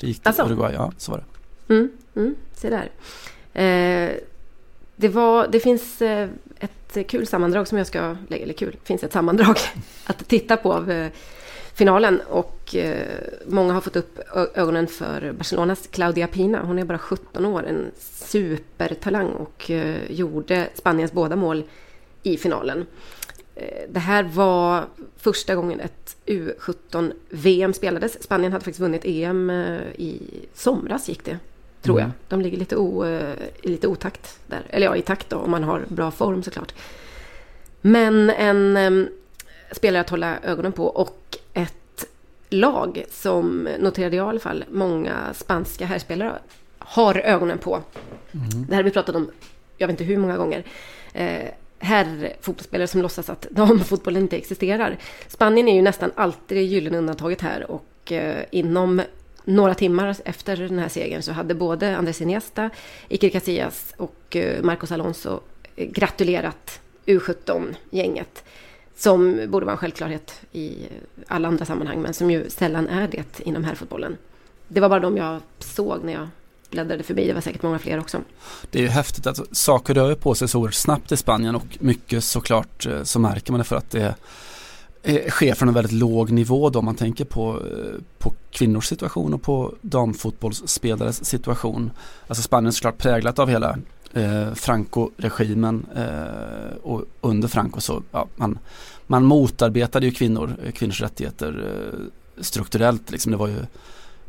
det gick till alltså. Uruguay. Ja, så var det. Mm, mm, se där. Eh, det, var, det finns eh, ett kul sammandrag som jag ska lägga, eller kul, finns ett sammandrag [laughs] att titta på av eh, finalen och eh, många har fått upp ögonen för Barcelonas Claudia Pina. Hon är bara 17 år, en supertalang och eh, gjorde Spaniens båda mål i finalen. Eh, det här var första gången ett U17-VM spelades. Spanien hade faktiskt vunnit EM i somras gick det, tror jag. Mm. De ligger lite, o, i lite otakt där. Eller ja, i takt då, om man har bra form såklart. Men en spelare att hålla ögonen på och lag som noterade jag i alla fall många spanska herrspelare har ögonen på. Mm. Det här har vi pratat om, jag vet inte hur många gånger. Eh, herrfotbollsspelare som låtsas att [laughs] damfotbollen inte existerar. Spanien är ju nästan alltid det gyllene undantaget här och eh, inom några timmar efter den här segern så hade både Andrés Iniesta, Iker Casillas och eh, Marcos Alonso eh, gratulerat U17-gänget. Som borde vara en självklarhet i alla andra sammanhang men som ju sällan är det inom herrfotbollen. Det var bara de jag såg när jag bläddrade förbi. Det var säkert många fler också. Det är ju häftigt att saker rör på sig så oerhört snabbt i Spanien och mycket såklart eh, så märker man det för att det eh, sker från en väldigt låg nivå då man tänker på, eh, på kvinnors situation och på damfotbollsspelares situation. Alltså Spanien är såklart präglat av hela eh, Franco-regimen eh, och under Franco så ja, man, man motarbetade ju kvinnor, eh, kvinnors rättigheter eh, strukturellt. Liksom. Det var ju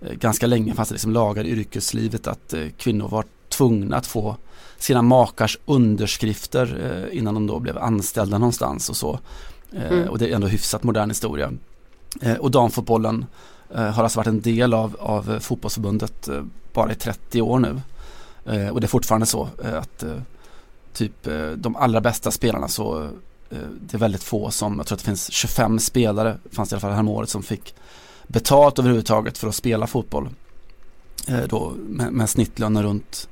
eh, ganska länge fanns det liksom lagar i yrkeslivet att eh, kvinnor var tvungna att få sina makars underskrifter innan de då blev anställda någonstans och så. Mm. Och det är ändå hyfsat modern historia. Och damfotbollen har alltså varit en del av, av fotbollsförbundet bara i 30 år nu. Eh, och det är fortfarande så eh, att eh, typ de allra bästa spelarna så det är väldigt få som, jag tror att det finns 25 spelare, fanns det i alla fall häromåret, som fick betalt överhuvudtaget för att spela fotboll. då med, med snittlöner runt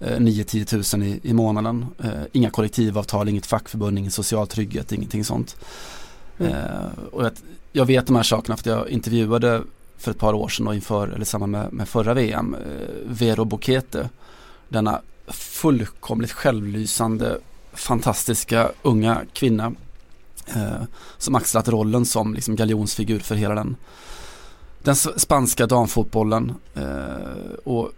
9-10 tusen i, i månaden. inga kollektivavtal, inget fackförbund, ingen social trygghet, ingenting sånt. Mm. och jag, jag, vet de här sakerna för att jag intervjuade för ett par år sedan och inför, eller samma med, med förra VM, Vero Bokete denna fullkomligt självlysande, fantastiska unga kvinna eh, som axlat rollen som liksom galjonsfigur för hela den, den spanska damfotbollen. Eh, och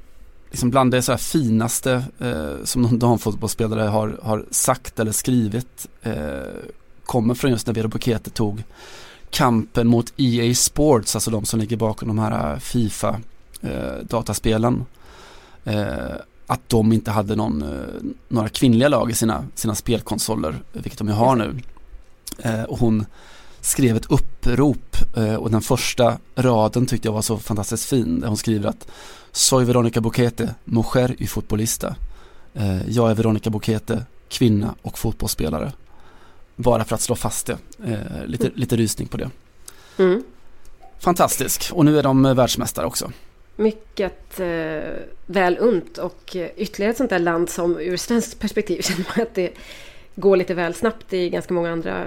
liksom bland det så här finaste eh, som någon damfotbollsspelare har, har sagt eller skrivit eh, kommer från just när Vero Bukete tog kampen mot EA Sports, alltså de som ligger bakom de här eh, FIFA eh, dataspelen. Eh, att de inte hade någon, eh, några kvinnliga lag i sina, sina spelkonsoler, vilket de ju har nu. Eh, och hon skrev ett upprop eh, och den första raden tyckte jag var så fantastiskt fin. Där hon skriver att Soy Veronica Bukete, mujer y futbolista. Jag är Veronica Bukete, kvinna och fotbollsspelare. Bara för att slå fast det. Lite, mm. lite rysning på det. Mm. Fantastisk och nu är de världsmästare också mycket eh, väl unt och ytterligare ett sånt där land som ur svenskt perspektiv [laughs] känner man att det går lite väl snabbt i ganska många andra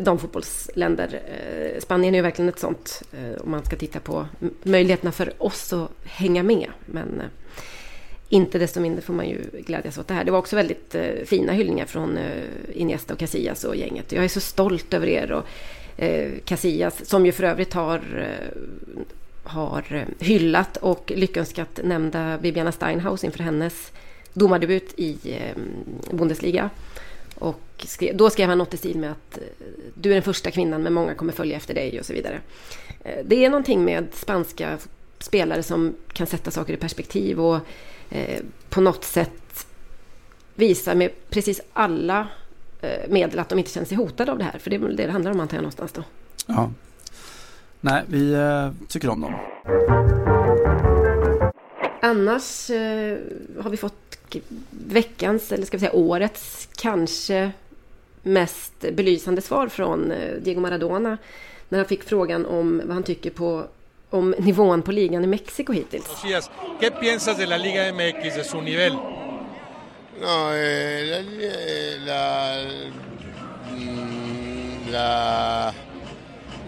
damfotbollsländer. Eh, Spanien är ju verkligen ett sånt eh, om man ska titta på möjligheterna för oss att hänga med. Men eh, inte desto mindre får man ju glädjas åt det här. Det var också väldigt eh, fina hyllningar från eh, Iniesta och Casillas och gänget. Jag är så stolt över er och eh, Casillas som ju för övrigt har eh, har eh, hyllat och lyckönskat nämnda Bibiana Steinhaus inför hennes domardebut i eh, Bundesliga. Och skrev, då skrev han något i stil med att eh, du är den första kvinnan men många kommer följa efter dig och så vidare. Det är någonting med spanska spelare som kan sätta saker i perspektiv och på något sätt visa med precis alla medel att de inte känner sig hotade av det här. För det är det det handlar om antar jag någonstans då. Ja, Nej, vi eh, tycker om dem. Annars eh, har vi fått veckans, eller ska vi säga årets, kanske mest belysande svar från eh, Diego Maradona. När han fick frågan om vad han tycker på om nivån på ligan i Mexiko hittills. ¿Qué piensas de la Liga MX, de su nivel? No, eh, la, la, mm,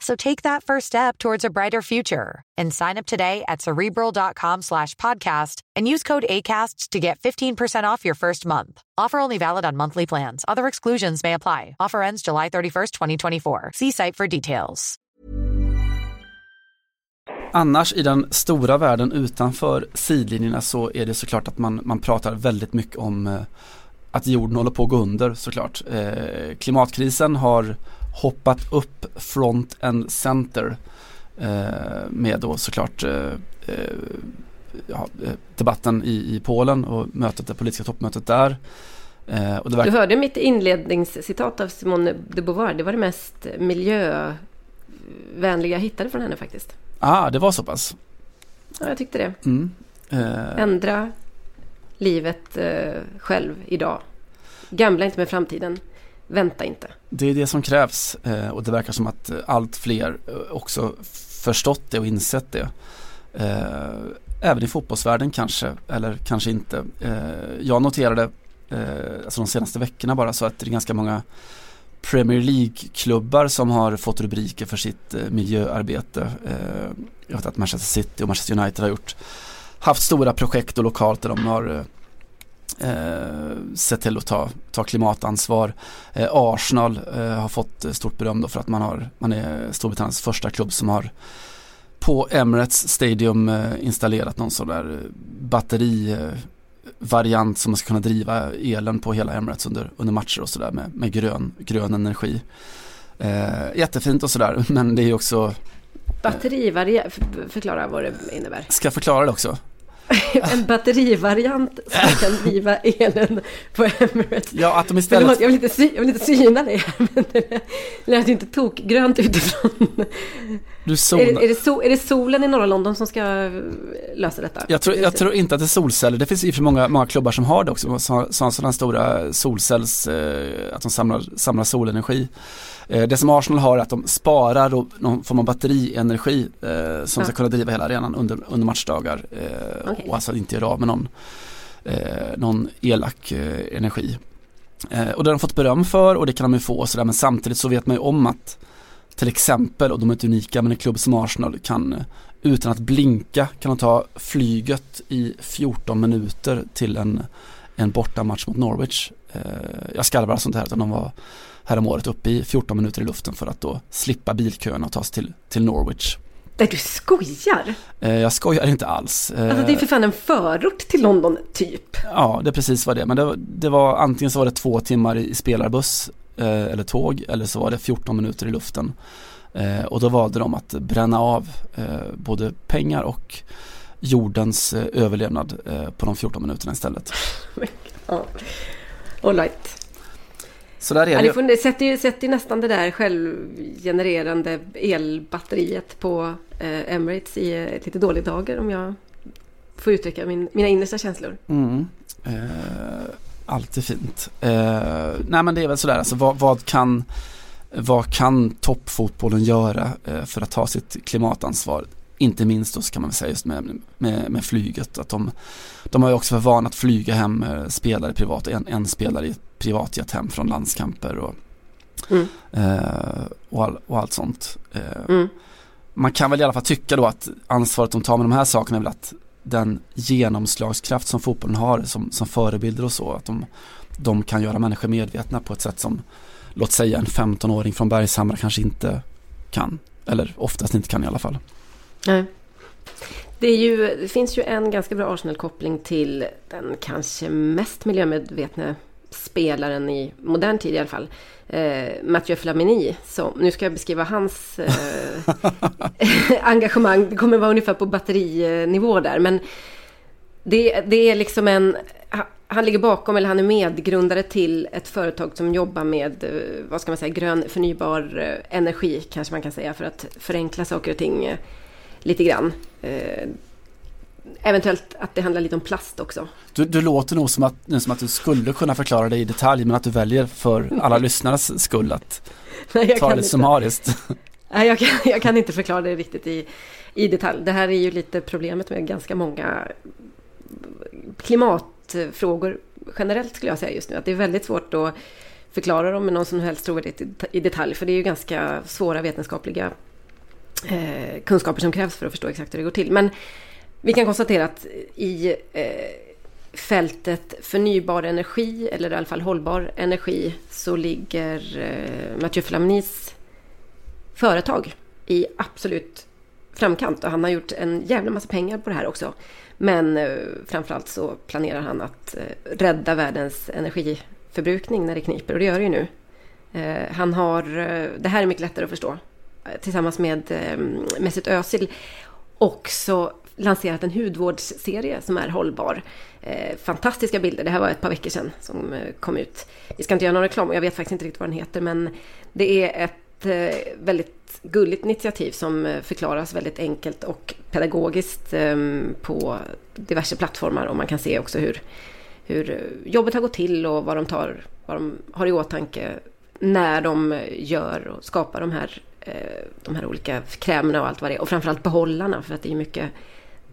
So take that first step towards a brighter future and sign up today at cerebral.com slash podcast and use code ACasts to get 15% off your first month. Offer only valid on monthly plans. Other exclusions may apply. Offer ends July 31st, 2024. See site for details. Annars i den stora världen utanför sidlinjerna så är det såklart att man, man pratar väldigt mycket om eh, att jorden håller på att gå under såklart. Eh, klimatkrisen har hoppat upp front and center eh, med då såklart eh, eh ja, debatten i, i Polen och mötet, det politiska toppmötet där. Eh, verkar... Du hörde mitt inledningscitat av Simone de Beauvoir. Det var det mest miljövänliga jag hittade från henne faktiskt. Ah, det var så pass? Ja, jag tyckte det. Mm. Eh... Ändra livet eh, själv idag. Gamla inte med framtiden. Vänta inte. Det är det som krävs eh, och det verkar som att eh, allt fler eh, också förstått det och insett det. Även i fotbollsvärlden kanske, eller kanske inte. Jag noterade alltså de senaste veckorna bara så att det är ganska många Premier League-klubbar som har fått rubriker för sitt miljöarbete. Jag vet att Manchester City och Manchester United har gjort haft stora projekt och lokalt där de har eh, sett till att ta, ta klimatansvar. Eh, Arsenal eh, har fått stort beröm då för att man, har, man är Storbritanniens första klubb som har på Emirates Stadium eh, installerat någon sån där batterivariant som man ska kunna driva elen på hela Emirates under, under matcher och sådär med, med grön, grön energi. Eh, jättefint och sådär [laughs] men det är också Batterivariant, förklara vad det innebär. Ska jag förklara det också? [laughs] en batterivariant som kan [laughs] driva elen på Emirates. Ja, att de istället... Förlåt, jag vill inte, sy jag vill inte syna dig här, [laughs] men det lät ju inte tokgrönt utifrån. Du zon... är, det, är, det so är det solen i norra London som ska lösa detta? Jag tror, jag tror inte att det är solceller. Det finns ju för många, många klubbar som har det också. Sådana stora solcells, eh, att de samlar, samlar solenergi. Eh, det som Arsenal har är att de sparar någon form av batterienergi eh, som ska kunna driva hela arenan under, under matchdagar. Eh, okay. Och alltså inte göra av med någon, någon elak energi. Och det har de fått beröm för och det kan de ju få och sådär men samtidigt så vet man ju om att till exempel, och de är inte unika, men en klubb som Arsenal kan utan att blinka kan de ta flyget i 14 minuter till en, en bortamatch mot Norwich. jag skarvar alltså inte här utan de var häromåret uppe i 14 minuter i luften för att då slippa bilköerna och ta sig till, till Norwich. Nej, du skojar? Eh, jag skojar inte alls. Eh, alltså det är för fan en förort till London typ. Ja, det är precis vad det är. Men det, det var antingen så var det två timmar i spelarbuss eh, eller tåg eller så var det 14 minuter i luften. Eh, och då valde de att bränna av eh, både pengar och jordens eh, överlevnad på de 14 minuterna istället. [laughs] ja, all right. Så där är ja, det. Får, det sätter, ju, sätter ju nästan det där självgenererande elbatteriet på eh, Emirates i ett lite dåligt dagar om jag får uttrycka min, mina innersta känslor. Mm. Eh, alltid fint. Eh, nej men det är väl sådär, alltså vad, vad kan vad kan toppfotbollen göra eh, för att ta sitt klimatansvar? Inte minst då kan man säga just med, med, med flyget. Att de, de har ju också för vana att flyga hem eh, spelare privat, en, en spelare i ett privatjet hem från landskamper och, mm. eh, och, all, och, allt sånt. Eh, mm. Man kan väl i alla fall tycka då att ansvaret de tar med de här sakerna är väl att den genomslagskraft som fotbollen har som, som förebilder och så, att de, de kan göra människor medvetna på ett sätt som låt säga en 15-åring från Bergshamra kanske inte kan. Eller oftast inte kan i alla fall. Nej. Det, är ju, det finns ju en ganska bra Arsenal-koppling till den kanske mest miljömedvetna spelaren i modern tid i alla fall. Eh, Mathieu Flamini. Så, nu ska jag beskriva hans eh, [laughs] engagemang. Det kommer vara ungefär på batterinivå där. Men det, det är liksom en... Han ligger bakom, eller han är medgrundare till ett företag som jobbar med, eh, vad ska man säga, grön förnybar eh, energi kanske man kan säga för att förenkla saker och ting eh, lite grann. Eh, eventuellt att det handlar lite om plast också. Du, du låter nog som att, som att du skulle kunna förklara det i detalj men att du väljer för alla lyssnares skull att [laughs] Nej, ta det lite summariskt. [laughs] Nej, jag kan, jag kan inte förklara det riktigt i, i detalj. Det här är ju lite problemet med ganska många klimatfrågor generellt skulle jag säga just nu. Att det är väldigt svårt att förklara dem med någon som helst trovärdighet i detalj. För det är ju ganska svåra vetenskapliga eh, kunskaper som krävs för att förstå exakt hur det går till. Men vi kan konstatera att i eh, fältet förnybar energi, eller i alla fall hållbar energi, så ligger eh, Mathieu Flaminis företag i absolut framkant. Och han har gjort en jävla massa pengar på det här också. Men eh, framförallt så planerar han att eh, rädda världens energiförbrukning när det kniper. Och det gör det ju nu. Eh, han har, eh, det här är mycket lättare att förstå tillsammans med eh, Mesut Özil också lanserat en hudvårdsserie som är hållbar. Eh, fantastiska bilder, det här var ett par veckor sedan som eh, kom ut. Vi ska inte göra någon reklam, och jag vet faktiskt inte riktigt vad den heter, men det är ett eh, väldigt gulligt initiativ som eh, förklaras väldigt enkelt och pedagogiskt eh, på diverse plattformar och man kan se också hur, hur eh, jobbet har gått till och vad de, tar, vad de har i åtanke när de eh, gör och skapar de här, de här olika krämerna och allt vad det är. Och framförallt behållarna för att det är mycket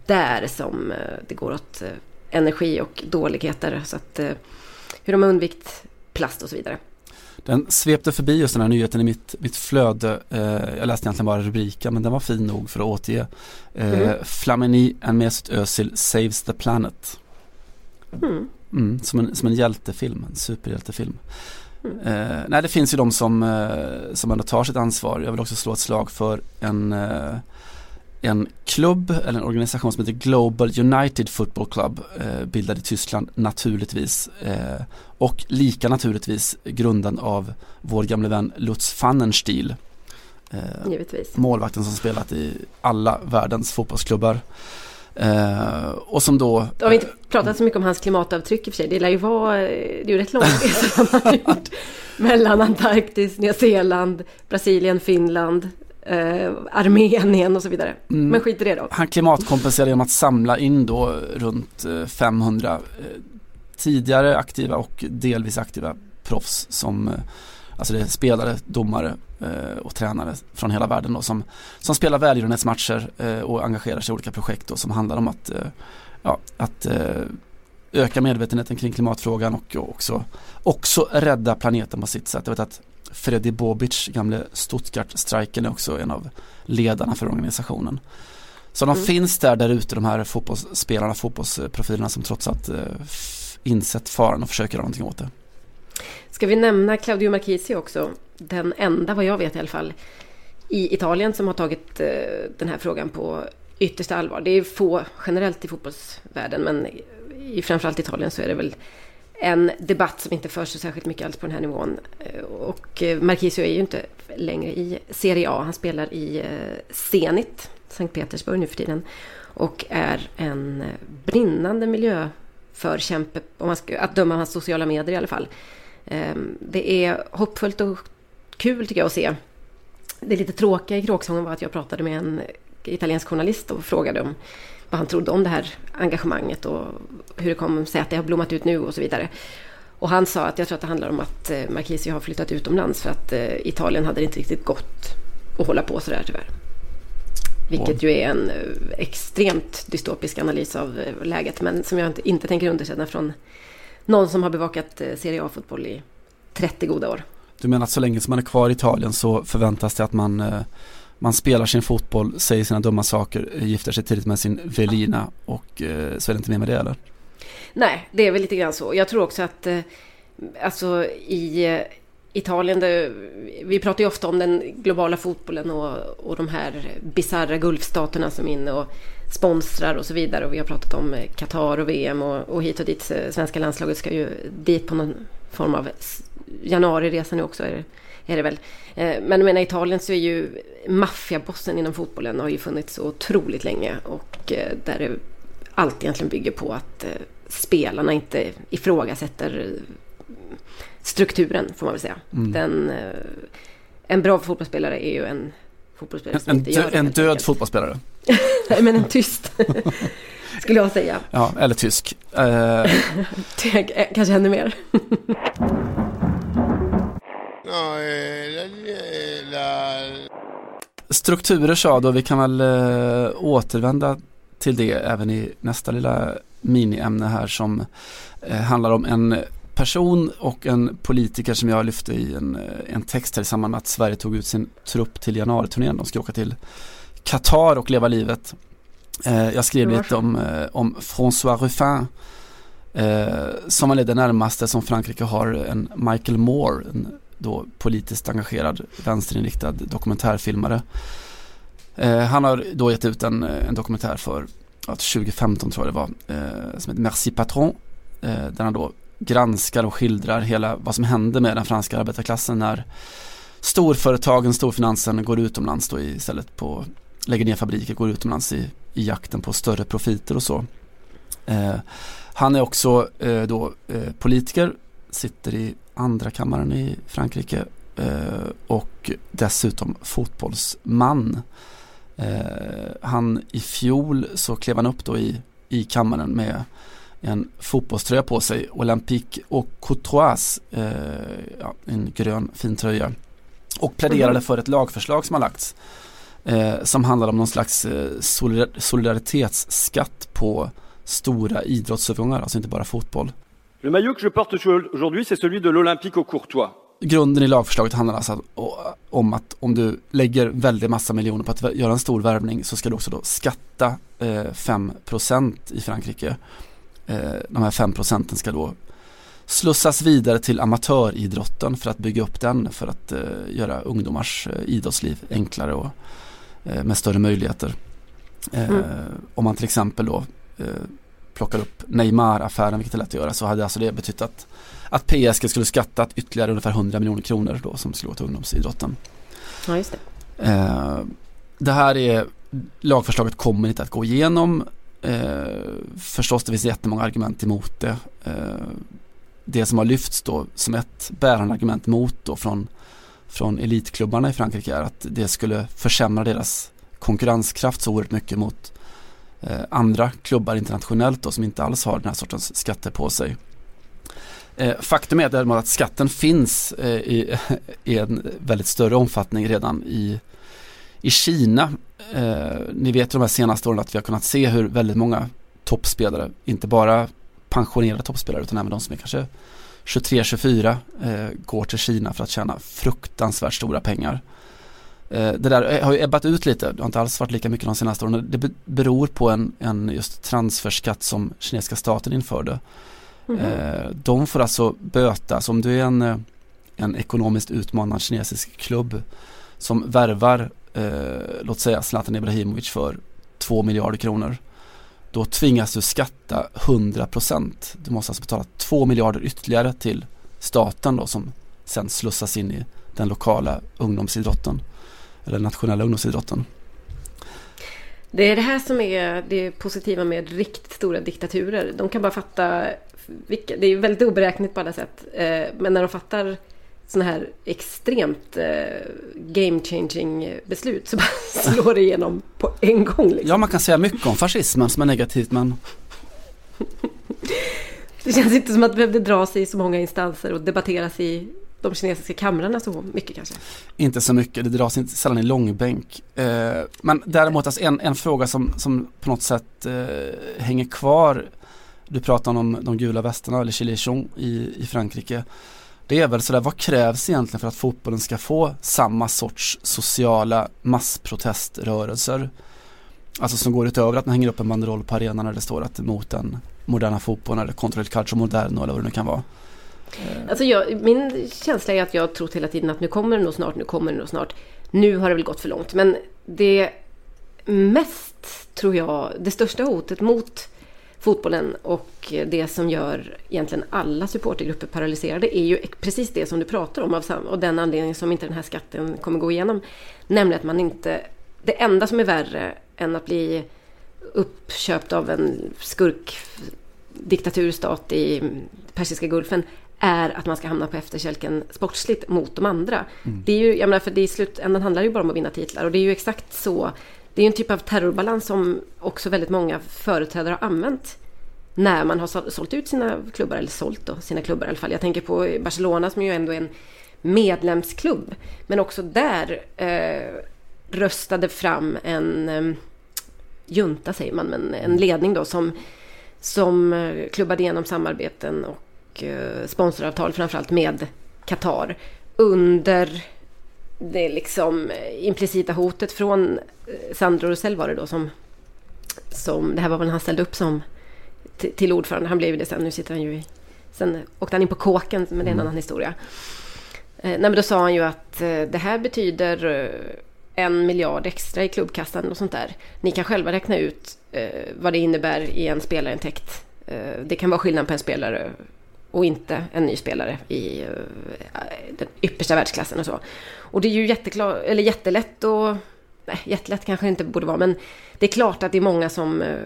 där som eh, det går åt eh, energi och dåligheter. Så att hur de har undvikit plast och så vidare. Den svepte förbi just den här nyheten i mitt, mitt flöde. Eh, jag läste egentligen bara rubriken men den var fin nog för att återge. Eh, mm. Flamini and Mesut Özil saves the planet. Mm. Mm, som, en, som en hjältefilm, en superhjältefilm. Eh, nej, det finns ju de som, eh, som ändå tar sitt ansvar. Jag vill också slå ett slag för en, eh, en klubb eller en organisation som heter Global United Football Club eh, bildad i Tyskland naturligtvis. Eh, och lika naturligtvis grundad av vår gamle vän Lutz Pfannenstiel. Eh, Givetvis. Målvakten som spelat i alla världens fotbollsklubbar. Eh, och som då... Har vi inte pratat så mycket om hans klimatavtryck i och för sig. Det lär ju vara, det är ju rätt långt [laughs] han har gjort. Mellan Antarktis, Nya Zeeland, Brasilien, Finland, eh, Armenien och så vidare. Mm. Men skit i det då. Han klimatkompenserar genom att samla in då runt 500 eh, eh, tidigare aktiva och delvis aktiva proffs som eh, Alltså det är spelare, domare och tränare från hela världen då, som, som spelar välgörenhetsmatcher eh, och engagerar sig i olika projekt då, som handlar om att, eh, ja, att eh, öka medvetenheten kring klimatfrågan och, också, också rädda planeten på sitt sätt. Jag vet att Freddy Bobic, gamle Stuttgart-striken är också en av ledarna för organisationen. Så de mm. finns där, där ute, de här fotbollsspelarna, fotbollsprofilerna som trots allt eh, insett faran och försöker göra någonting åt det. Ska vi nämna Claudio Marchisi också? Den enda, vad jag vet i alla fall, i Italien som har tagit eh, den här frågan på yttersta allvar. Det är få generellt i fotbollsvärlden, men i framförallt Italien så är det väl en debatt som inte förs så särskilt mycket alls på den här nivån. Eh, och eh, Marquisio är ju inte längre i Serie A. Han spelar i Zenit, Sankt Petersburg nu för tiden. Och är en brinnande miljöförkämpe, om man ska, att döma av hans sociala medier i alla fall. Ehm, det är hoppfullt och kul tycker jag att se. Det lite tråkiga i kråksången var att jag pratade med en italiensk journalist och frågade om vad han trodde om det här engagemanget och hur det kommer sig att det har blommat ut nu och så vidare. Och han sa att jag tror att det handlar om att eh, Marquisi har flyttat utomlands för att eh, Italien hade det inte riktigt gått att hålla på sådär tyvärr. Vilket ju är en eh, extremt dystopisk analys av eh, läget men som jag inte, inte tänker underkänna från någon som har bevakat eh, Serie A-fotboll i 30 goda år. Du menar att så länge som man är kvar i Italien så förväntas det att man, eh, man spelar sin fotboll, säger sina dumma saker, gifter sig tidigt med sin Velina och eh, så är det inte mer med det eller? Nej, det är väl lite grann så. Jag tror också att alltså i Italien, det, vi pratar ju ofta om den globala fotbollen och, och de här bisarra gulfstaterna som är inne och sponsrar och så vidare. Och vi har pratat om Qatar och VM och, och hit och dit. Svenska landslaget ska ju dit på någon form av januariresa nu också. Är det, är det väl. Eh, men jag menar Italien så är ju maffiabossen inom fotbollen har ju funnits så otroligt länge. Och eh, där det allt egentligen bygger på att eh, spelarna inte ifrågasätter strukturen får man väl säga. Mm. Den, en bra fotbollsspelare är ju en fotbollsspelare som en, inte gör det. En död fotbollsspelare? Nej, men en tyst. [laughs] Skulle jag säga. Ja, eller tysk. [laughs] Uh... Kanske ännu mer. Strukturer sa då, vi kan väl uh, återvända till det även i nästa lilla miniämne här som uh, handlar om en person och en politiker som jag lyfte i en, en text här i samband med att Sverige tog ut sin trupp till januariturnén. De ska åka till Qatar och leva livet. Eh, jag skrev lite om, eh, om François Ruffin eh, som är det närmaste som Frankrike har en Michael Moore, en då politiskt engagerad vänsterinriktad dokumentärfilmare. Eh, han har då gett ut en, en dokumentär för ja, 2015 tror jag det var, eh, som heter Merci Patron, eh, där han då granskar och skildrar hela vad som hände med den franska arbetarklassen när storföretagen, storfinansen går utomlands då istället på lägger ner fabriker, går utomlands i, i jakten på större profiter och så. Eh, han är också eh, då eh, politiker, sitter i andra kammaren i Frankrike eh, och dessutom fotbollsman. Eh, han i fjol så klev han upp då i, i kammaren med en fotbollströja på sig, Olympique och Courtois, eh, ja, en grön fin tröja. Och pläderade mm. för ett lagförslag som har lagts eh, som handlar om någon slags eh, solidaritetsskatt på stora idrottsövergångar, alltså inte bara fotboll. Le maillot que je porte aujourd'hui c'est celui de l'Olympique au Courtois. Grunden i lagförslaget handlar alltså om att om du lägger väldigt massa miljoner på att göra en stor värvning så ska du också då skatta eh, 5% i Frankrike. Eh, de här 5% ska då slussas vidare till amatöridrotten för att bygga upp den för att eh, göra ungdomars eh, idrottsliv enklare och med större möjligheter. Mm. Om man till exempel då plockar upp Neymar-affären, vilket är lätt att göra, så hade alltså det betytt att, att PSG skulle skattat ytterligare ungefär 100 miljoner kronor då som skulle gå till ungdomsidrotten. Ja, just det. Det här är, lagförslaget kommer inte att gå igenom. Eh, förstås det finns jättemånga argument emot det. Eh, det som har lyfts då som ett bärande argument mot då från, från elitklubbarna i Frankrike är att det skulle försämra deras konkurrenskraft så oerhört mycket mot eh, andra klubbar internationellt då, som inte alls har den här sortens skatter på sig. Eh, faktum är däremot att skatten finns eh, i, [laughs] i, en väldigt större omfattning redan i, i Kina. Eh, ni vet de här senaste åren att vi har kunnat se hur väldigt många toppspelare, inte bara pensionerade toppspelare utan även de som är kanske 23-24 eh, går till Kina för att tjäna fruktansvärt stora pengar. Eh, det där har ju ebbat ut lite, det har inte alls varit lika mycket de senaste åren. Det beror på en, en just transferskatt som kinesiska staten införde. Mm -hmm. De får alltså böta, så om du är en, en ekonomiskt utmanad kinesisk klubb som värvar, eh, låt säga Zlatan Ibrahimovic för 2 miljarder kronor. Då tvingas du skatta 100%. Du måste alltså betala 2 miljarder ytterligare till staten då som sen slussas in i den lokala ungdomsidrotten eller nationella ungdomsidrotten. Det är det här som är det positiva med riktigt stora diktaturer. De kan bara fatta, vilka, det är väldigt oberäkneligt på alla sätt, eh, men när de fattar sådana här extremt eh, game changing beslut så [laughs] bara slår det igenom på en gång. Liksom. Ja, man kan säga mycket om fascismen som är negativt men Det känns inte som att det behövde dras i så många instanser och debatteras i de kinesiska kamrarna så mycket kanske? Inte så mycket, det dras inte sällan i långbänk. Eh, men däremot alltså en, en fråga som, som på något sätt eh, hänger kvar. Du pratar om de gula västarna eller Gilets i, i Frankrike. Det är väl sådär, vad krävs egentligen för att fotbollen ska få samma sorts sociala massproteströrelser? Alltså som går utöver att man hänger upp en banderoll på arenan när det står att mot den moderna fotbollen eller kontroll calcio moderno eller vad det nu kan vara. Eh. Alltså jag, min känsla är att jag har trott hela tiden att nu kommer det nog snart, nu kommer det nog snart. Nu har det väl gått för långt. Men det mest, tror jag, det största hotet mot fotbollen och det som gör egentligen alla supportergrupper paralyserade är ju precis det som du pratar om av den anledningen som inte den här skatten kommer gå igenom. Nämligen att man inte... Det enda som är värre än att bli uppköpt av en skurk diktaturstat i Persiska gulfen är att man ska hamna på efterkälken sportsligt mot de andra. Mm. Det är ju, jag menar, för det i slutändan handlar det ju bara om att vinna titlar och det är ju exakt så. Det är ju en typ av terrorbalans som också väldigt många företrädare har använt när man har sålt ut sina klubbar, eller sålt då, sina klubbar i alla fall. Jag tänker på Barcelona som ju ändå är en medlemsklubb. Men också där eh, röstade fram en eh, junta, säger man, men en ledning då som, som eh, klubbade igenom samarbeten och och eh, sponsoravtal framförallt med Qatar under det liksom implicita hotet från eh, Sandro Rosell var det då som, som det här var väl han ställde upp som till ordförande. Han blev det sen. Nu sitter han ju i... Sen åkte han in på kåken, men det är en mm. annan historia. Eh, nej, men då sa han ju att eh, det här betyder eh, en miljard extra i klubbkassan och sånt där. Ni kan själva räkna ut eh, vad det innebär i en spelarintäkt. Eh, det kan vara skillnad på en spelare och inte en ny spelare i eh, den yppersta världsklassen och så. Och det är ju jätteklar, eller jättelätt att nej, jättelätt kanske det inte borde vara, men det är klart att det är många som eh,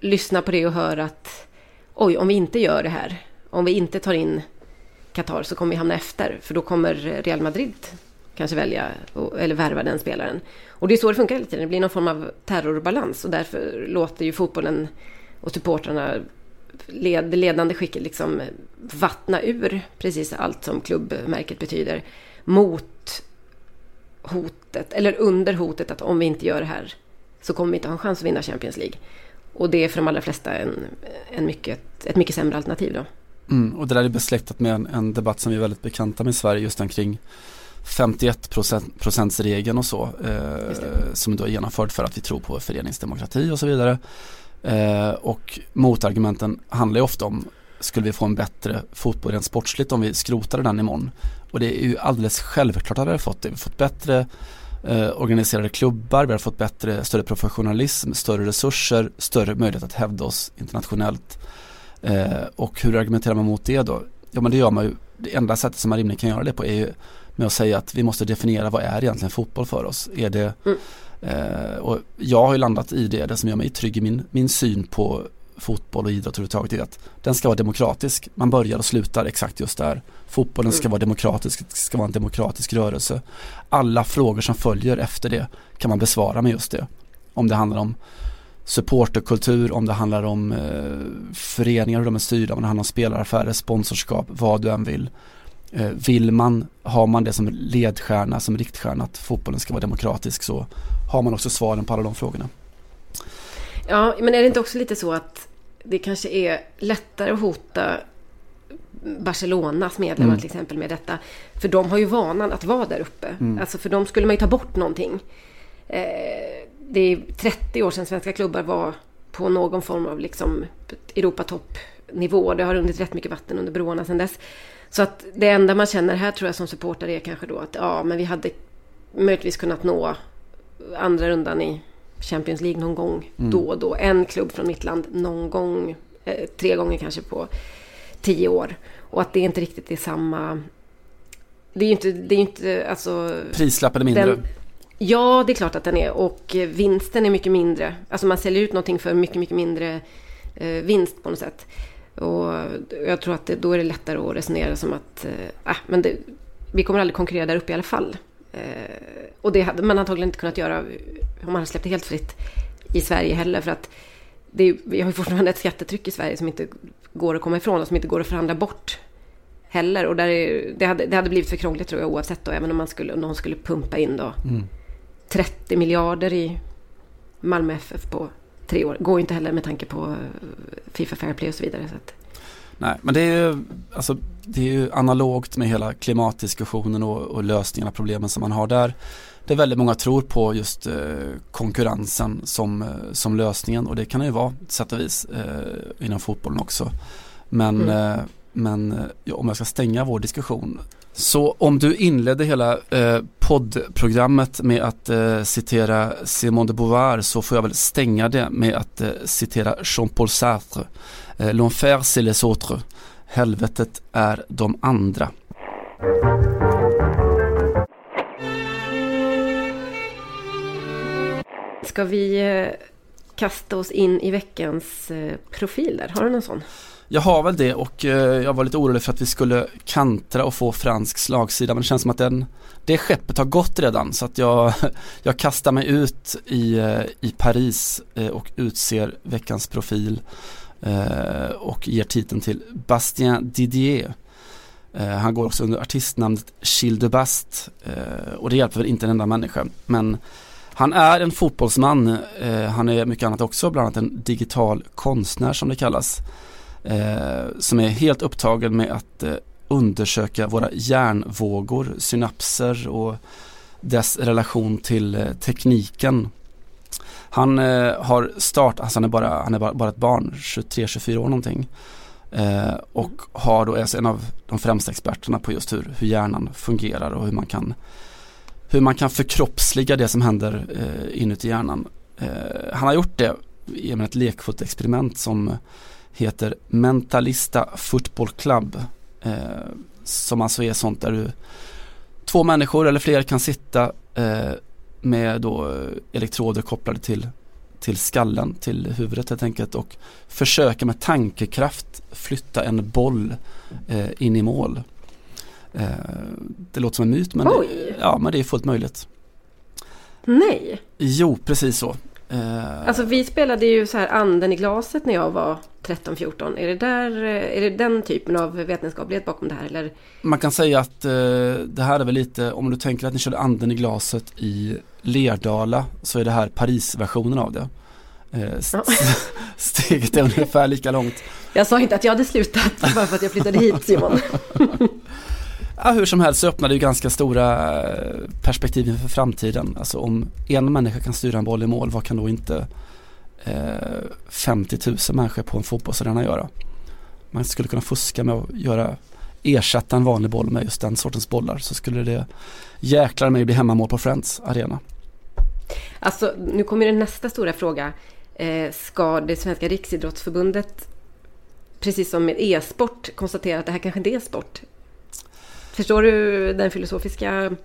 lyssnar på det och hör att oj, om vi inte gör det här, om vi inte tar in Qatar så kommer vi hamna efter, för då kommer Real Madrid kanske välja eller värva den spelaren. Och det är så det funkar hela tiden, det blir någon form av terrorbalans och därför låter ju fotbollen och supportrarna led, det ledande skicket liksom vattna ur precis allt som klubbmärket betyder mot hotet, eller under hotet att om vi inte gör det här så kommer vi inte ha en chans att vinna Champions League. Och det är för de allra flesta en, en mycket, ett mycket sämre alternativ då. Mm, och det där är besläktat med en, en, debatt som vi är väldigt bekanta med i Sverige just omkring 51 procents regeln och så eh, som då är genomförd för att vi tror på föreningsdemokrati och så vidare. Eh, och motargumenten handlar ju ofta om skulle vi få en bättre fotboll rent sportsligt om vi skrotade den imorgon. Och det är ju alldeles självklart att vi har fått det. Vi har fått bättre eh, organiserade klubbar, vi har fått bättre, större professionalism, större resurser, större möjlighet att hävda oss internationellt. Eh, och hur argumenterar man mot det då? Ja men det gör man ju, det enda sättet som man rimligen kan göra det på är ju med att säga att vi måste definiera vad är egentligen fotboll för oss. Är det, mm eh, och jag har ju landat i det, det som gör mig trygg i min, min syn på fotboll och idrott överhuvudtaget är att den ska vara demokratisk. Man börjar och slutar exakt just där. Fotbollen ska mm. vara demokratisk, ska vara en demokratisk rörelse. Alla frågor som följer efter det kan man besvara med just det. Om det handlar om supporterkultur, om det handlar om eh, föreningar, hur de är styrda, om det handlar om spelaraffärer, sponsorskap, vad du än vill. Eh, vill man, har man det som ledstjärna, som riktstjärna att fotbollen ska vara demokratisk så har man också svaren på alla de frågorna. Ja, men är det inte också lite så att det kanske är lättare att hota Barcelonas medlemmar mm. till exempel med detta. För de har ju vanan att vara där uppe. Mm. Alltså för dem skulle man ju ta bort någonting. Eh, det är 30 år sedan svenska klubbar var på någon form av liksom Europatoppnivå. Det har runnit rätt mycket vatten under broarna sedan dess. Så att det enda man känner här tror jag som supporter är kanske då att ja, men vi hade möjligtvis kunnat nå andra rundan i Champions League någon gång mm. då och då. En klubb från mitt land någon gång, eh, tre gånger kanske på tio år. Och att det inte riktigt är samma... Det är ju inte, det är inte alltså... Prislappen är mindre. Den, ja, det är klart att den är. Och vinsten är mycket mindre. Alltså man säljer ut någonting för mycket, mycket mindre eh, vinst på något sätt. Och jag tror att det, då är det lättare att resonera som att eh, äh, men det, vi kommer aldrig konkurrera där uppe i alla fall. Eh, och det hade man antagligen inte kunnat göra om man hade släppt det helt fritt i Sverige heller. För att det, vi har ju fortfarande ett skattetryck i Sverige som inte går att komma ifrån och som inte går att förhandla bort heller. Och där är, det, hade, det hade blivit för krångligt tror jag oavsett då, även om man skulle, om någon skulle pumpa in då mm. 30 miljarder i Malmö FF på tre år. Går inte heller med tanke på eh, Fifa Fair Play och så vidare. Så att. Nej, men det är ju, alltså, det är ju analogt med hela klimatdiskussionen och, och lösningarna, problemen som man har där. Det är väldigt många tror på just eh, konkurrensen som, eh, som lösningen och det kan det ju vara sätt och vis eh, inom fotbollen också. Men, mm. eh, men eh, ja, om jag ska stänga vår diskussion så om du inledde hela eh, poddprogrammet med att eh, citera Simone de Beauvoir så får jag väl stänga det med att citera Jean-Paul Sartre. Eh, L'enfer c'est les autres. Helvetet är de andra. Ska vi eh, kasta oss in i veckans eh, profiler? Har du någon sån? Jag har väl det och jag var lite orolig för att vi skulle kantra och få fransk slagsida men det känns som att den, det skeppet har gått redan så att jag, [laughs] jag kastar mig ut i, i Paris och utser veckans profil Eh, och ger titeln till Bastien Didier. Eh, han går också under artistnamnet Gilles de Bast eh, och det hjälper väl inte en enda människa men han är en fotbollsman, han är mycket annat också, bland annat en digital konstnär som det kallas. Som är helt upptagen med att undersöka våra hjärnvågor, synapser och dess relation till tekniken. Han eh, har startat, alltså han är bara, han är bara, bara ett barn, 23-24 år någonting. Eh, och har då, är en av de främsta experterna på just hur, hur hjärnan fungerar och hur man kan hur man kan förkroppsliga det som händer eh, inuti hjärnan. Eh, han har gjort det genom ett lekfullt experiment som heter Mentalista Football Club. Eh, som alltså är sånt där du två människor eller fler kan sitta eh, med då eh, elektroder kopplade till, till skallen, till huvudet helt enkelt och försöka med tankekraft flytta en boll eh, in i mål. Eh, det låter som en myt men, Oj. ja, men det är fullt möjligt. Nej. Jo, precis så. Eh, Alltså vi spelade ju så här anden i glaset när jag var 13-14. Är det, där, eh, är det den typen av vetenskaplighet bakom det här? Eller? Man kan säga att eh, det här är väl lite, om du tänker att ni körde anden i glaset i Lerdala så är det här Paris-versionen av det. Eh. [laughs] Steget är ungefär lika långt. Jag sa inte att jag hade slutat bara för att jag flyttade hit [laughs] Simon. Ja, hur som helst så öppnar det ju ganska stora eh, perspektiv inför framtiden. Alltså om en människa kan styra en boll i mål, vad kan då inte eh, 50 000 människor på en fotbollsarena göra? Man skulle kunna fuska med att göra ersätta en vanlig boll med just den sortens bollar så skulle det jäklar mig bli hemmamål på Friends arena. Alltså nu kommer det nästa stora fråga. Eh, ska det svenska riksidrottsförbundet precis som med e-sport konstatera att det här kanske inte är sport? Förstår du den filosofiska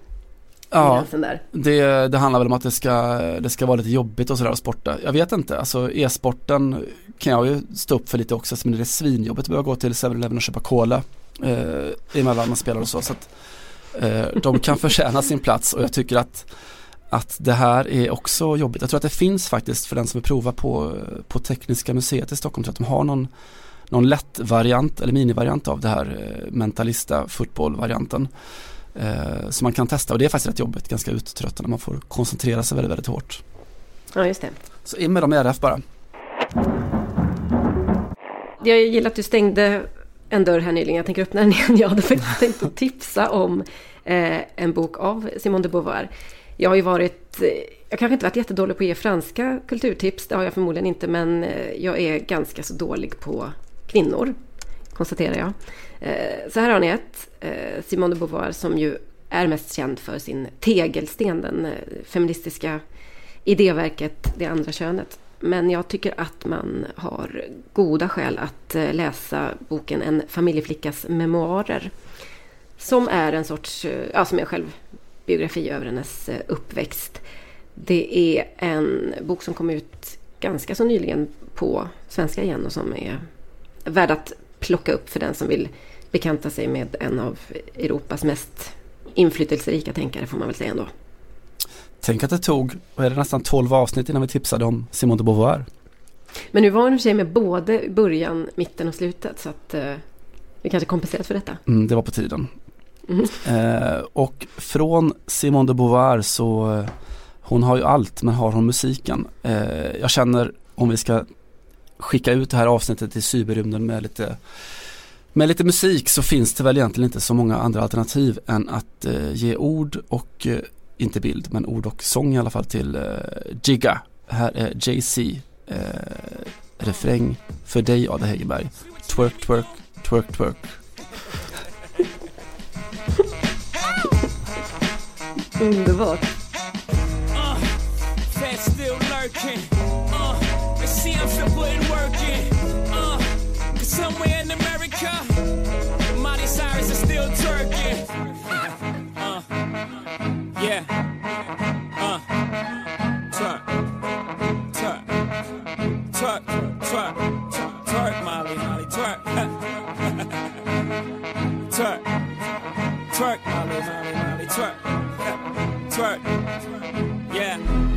Ja, det, det handlar väl om att det ska, det ska vara lite jobbigt och sådär att sporta. Jag vet inte, alltså e-sporten kan jag ju stå upp för lite också, men det är svinjobbigt att behöva gå till 7-Eleven och köpa cola eh, emellan man spelar och så. så att, eh, de kan förtjäna sin plats och jag tycker att, att det här är också jobbigt. Jag tror att det finns faktiskt för den som vill prova på, på Tekniska museet i Stockholm, tror att de har någon, någon lätt variant eller minivariant av det här eh, mentalista fotbollvarianten. Eh, som man kan testa och det är faktiskt rätt jobbigt, ganska uttröttande. Man får koncentrera sig väldigt, väldigt hårt. Ja, just det. Så in med dem i RF bara. Jag gillar att du stängde en dörr här nyligen. Jag tänker öppna den igen. Jag hade tänkt att tipsa om eh, en bok av Simone de Beauvoir. Jag har ju varit, eh, jag kanske inte varit jättedålig på att ge franska kulturtips, det har jag förmodligen inte, men eh, jag är ganska så dålig på kvinnor, konstaterar jag. Eh, så här har ni ett, Simone de Beauvoir som ju är mest känd för sin tegelsten, den feministiska idéverket Det andra könet. Men jag tycker att man har goda skäl att läsa boken En familjeflickas memoarer. Som är en sorts, ja som är själv självbiografi över hennes eh, uppväxt. Det är en bok som kom ut ganska så nyligen på svenska igen och som är värd att plocka upp för den som vill bekanta sig med en av Europas mest inflytelserika tänkare får man väl säga ändå. Tänk att det tog, vad är det, nästan 12 avsnitt innan vi tipsade om Simone de Beauvoir. Men nu var hon i och för sig med både början, mitten och slutet så att eh, vi kanske kompenserat för detta. Mm, det var på tiden. Mm. Eh, och från Simone de Beauvoir så, hon har ju allt men har hon musiken. Eh, jag känner om vi ska skicka ut det här avsnittet i cyberrymden med lite med lite musik så finns det väl egentligen inte så många andra alternativ än att eh, ge ord och, eh, inte bild, men ord och sång i alla fall till eh, Jigga. Här är Jay-Z, eh, refräng för dig Ada Hegerberg. Twerk, twerk, twerk, twerk. [laughs] Underbart! Uh. Uh, somewhere in twerking. [laughs] Uh, twerk, Molly, Molly, [laughs] twerk, Molly, Molly, Molly, twerk, twerk. Yeah.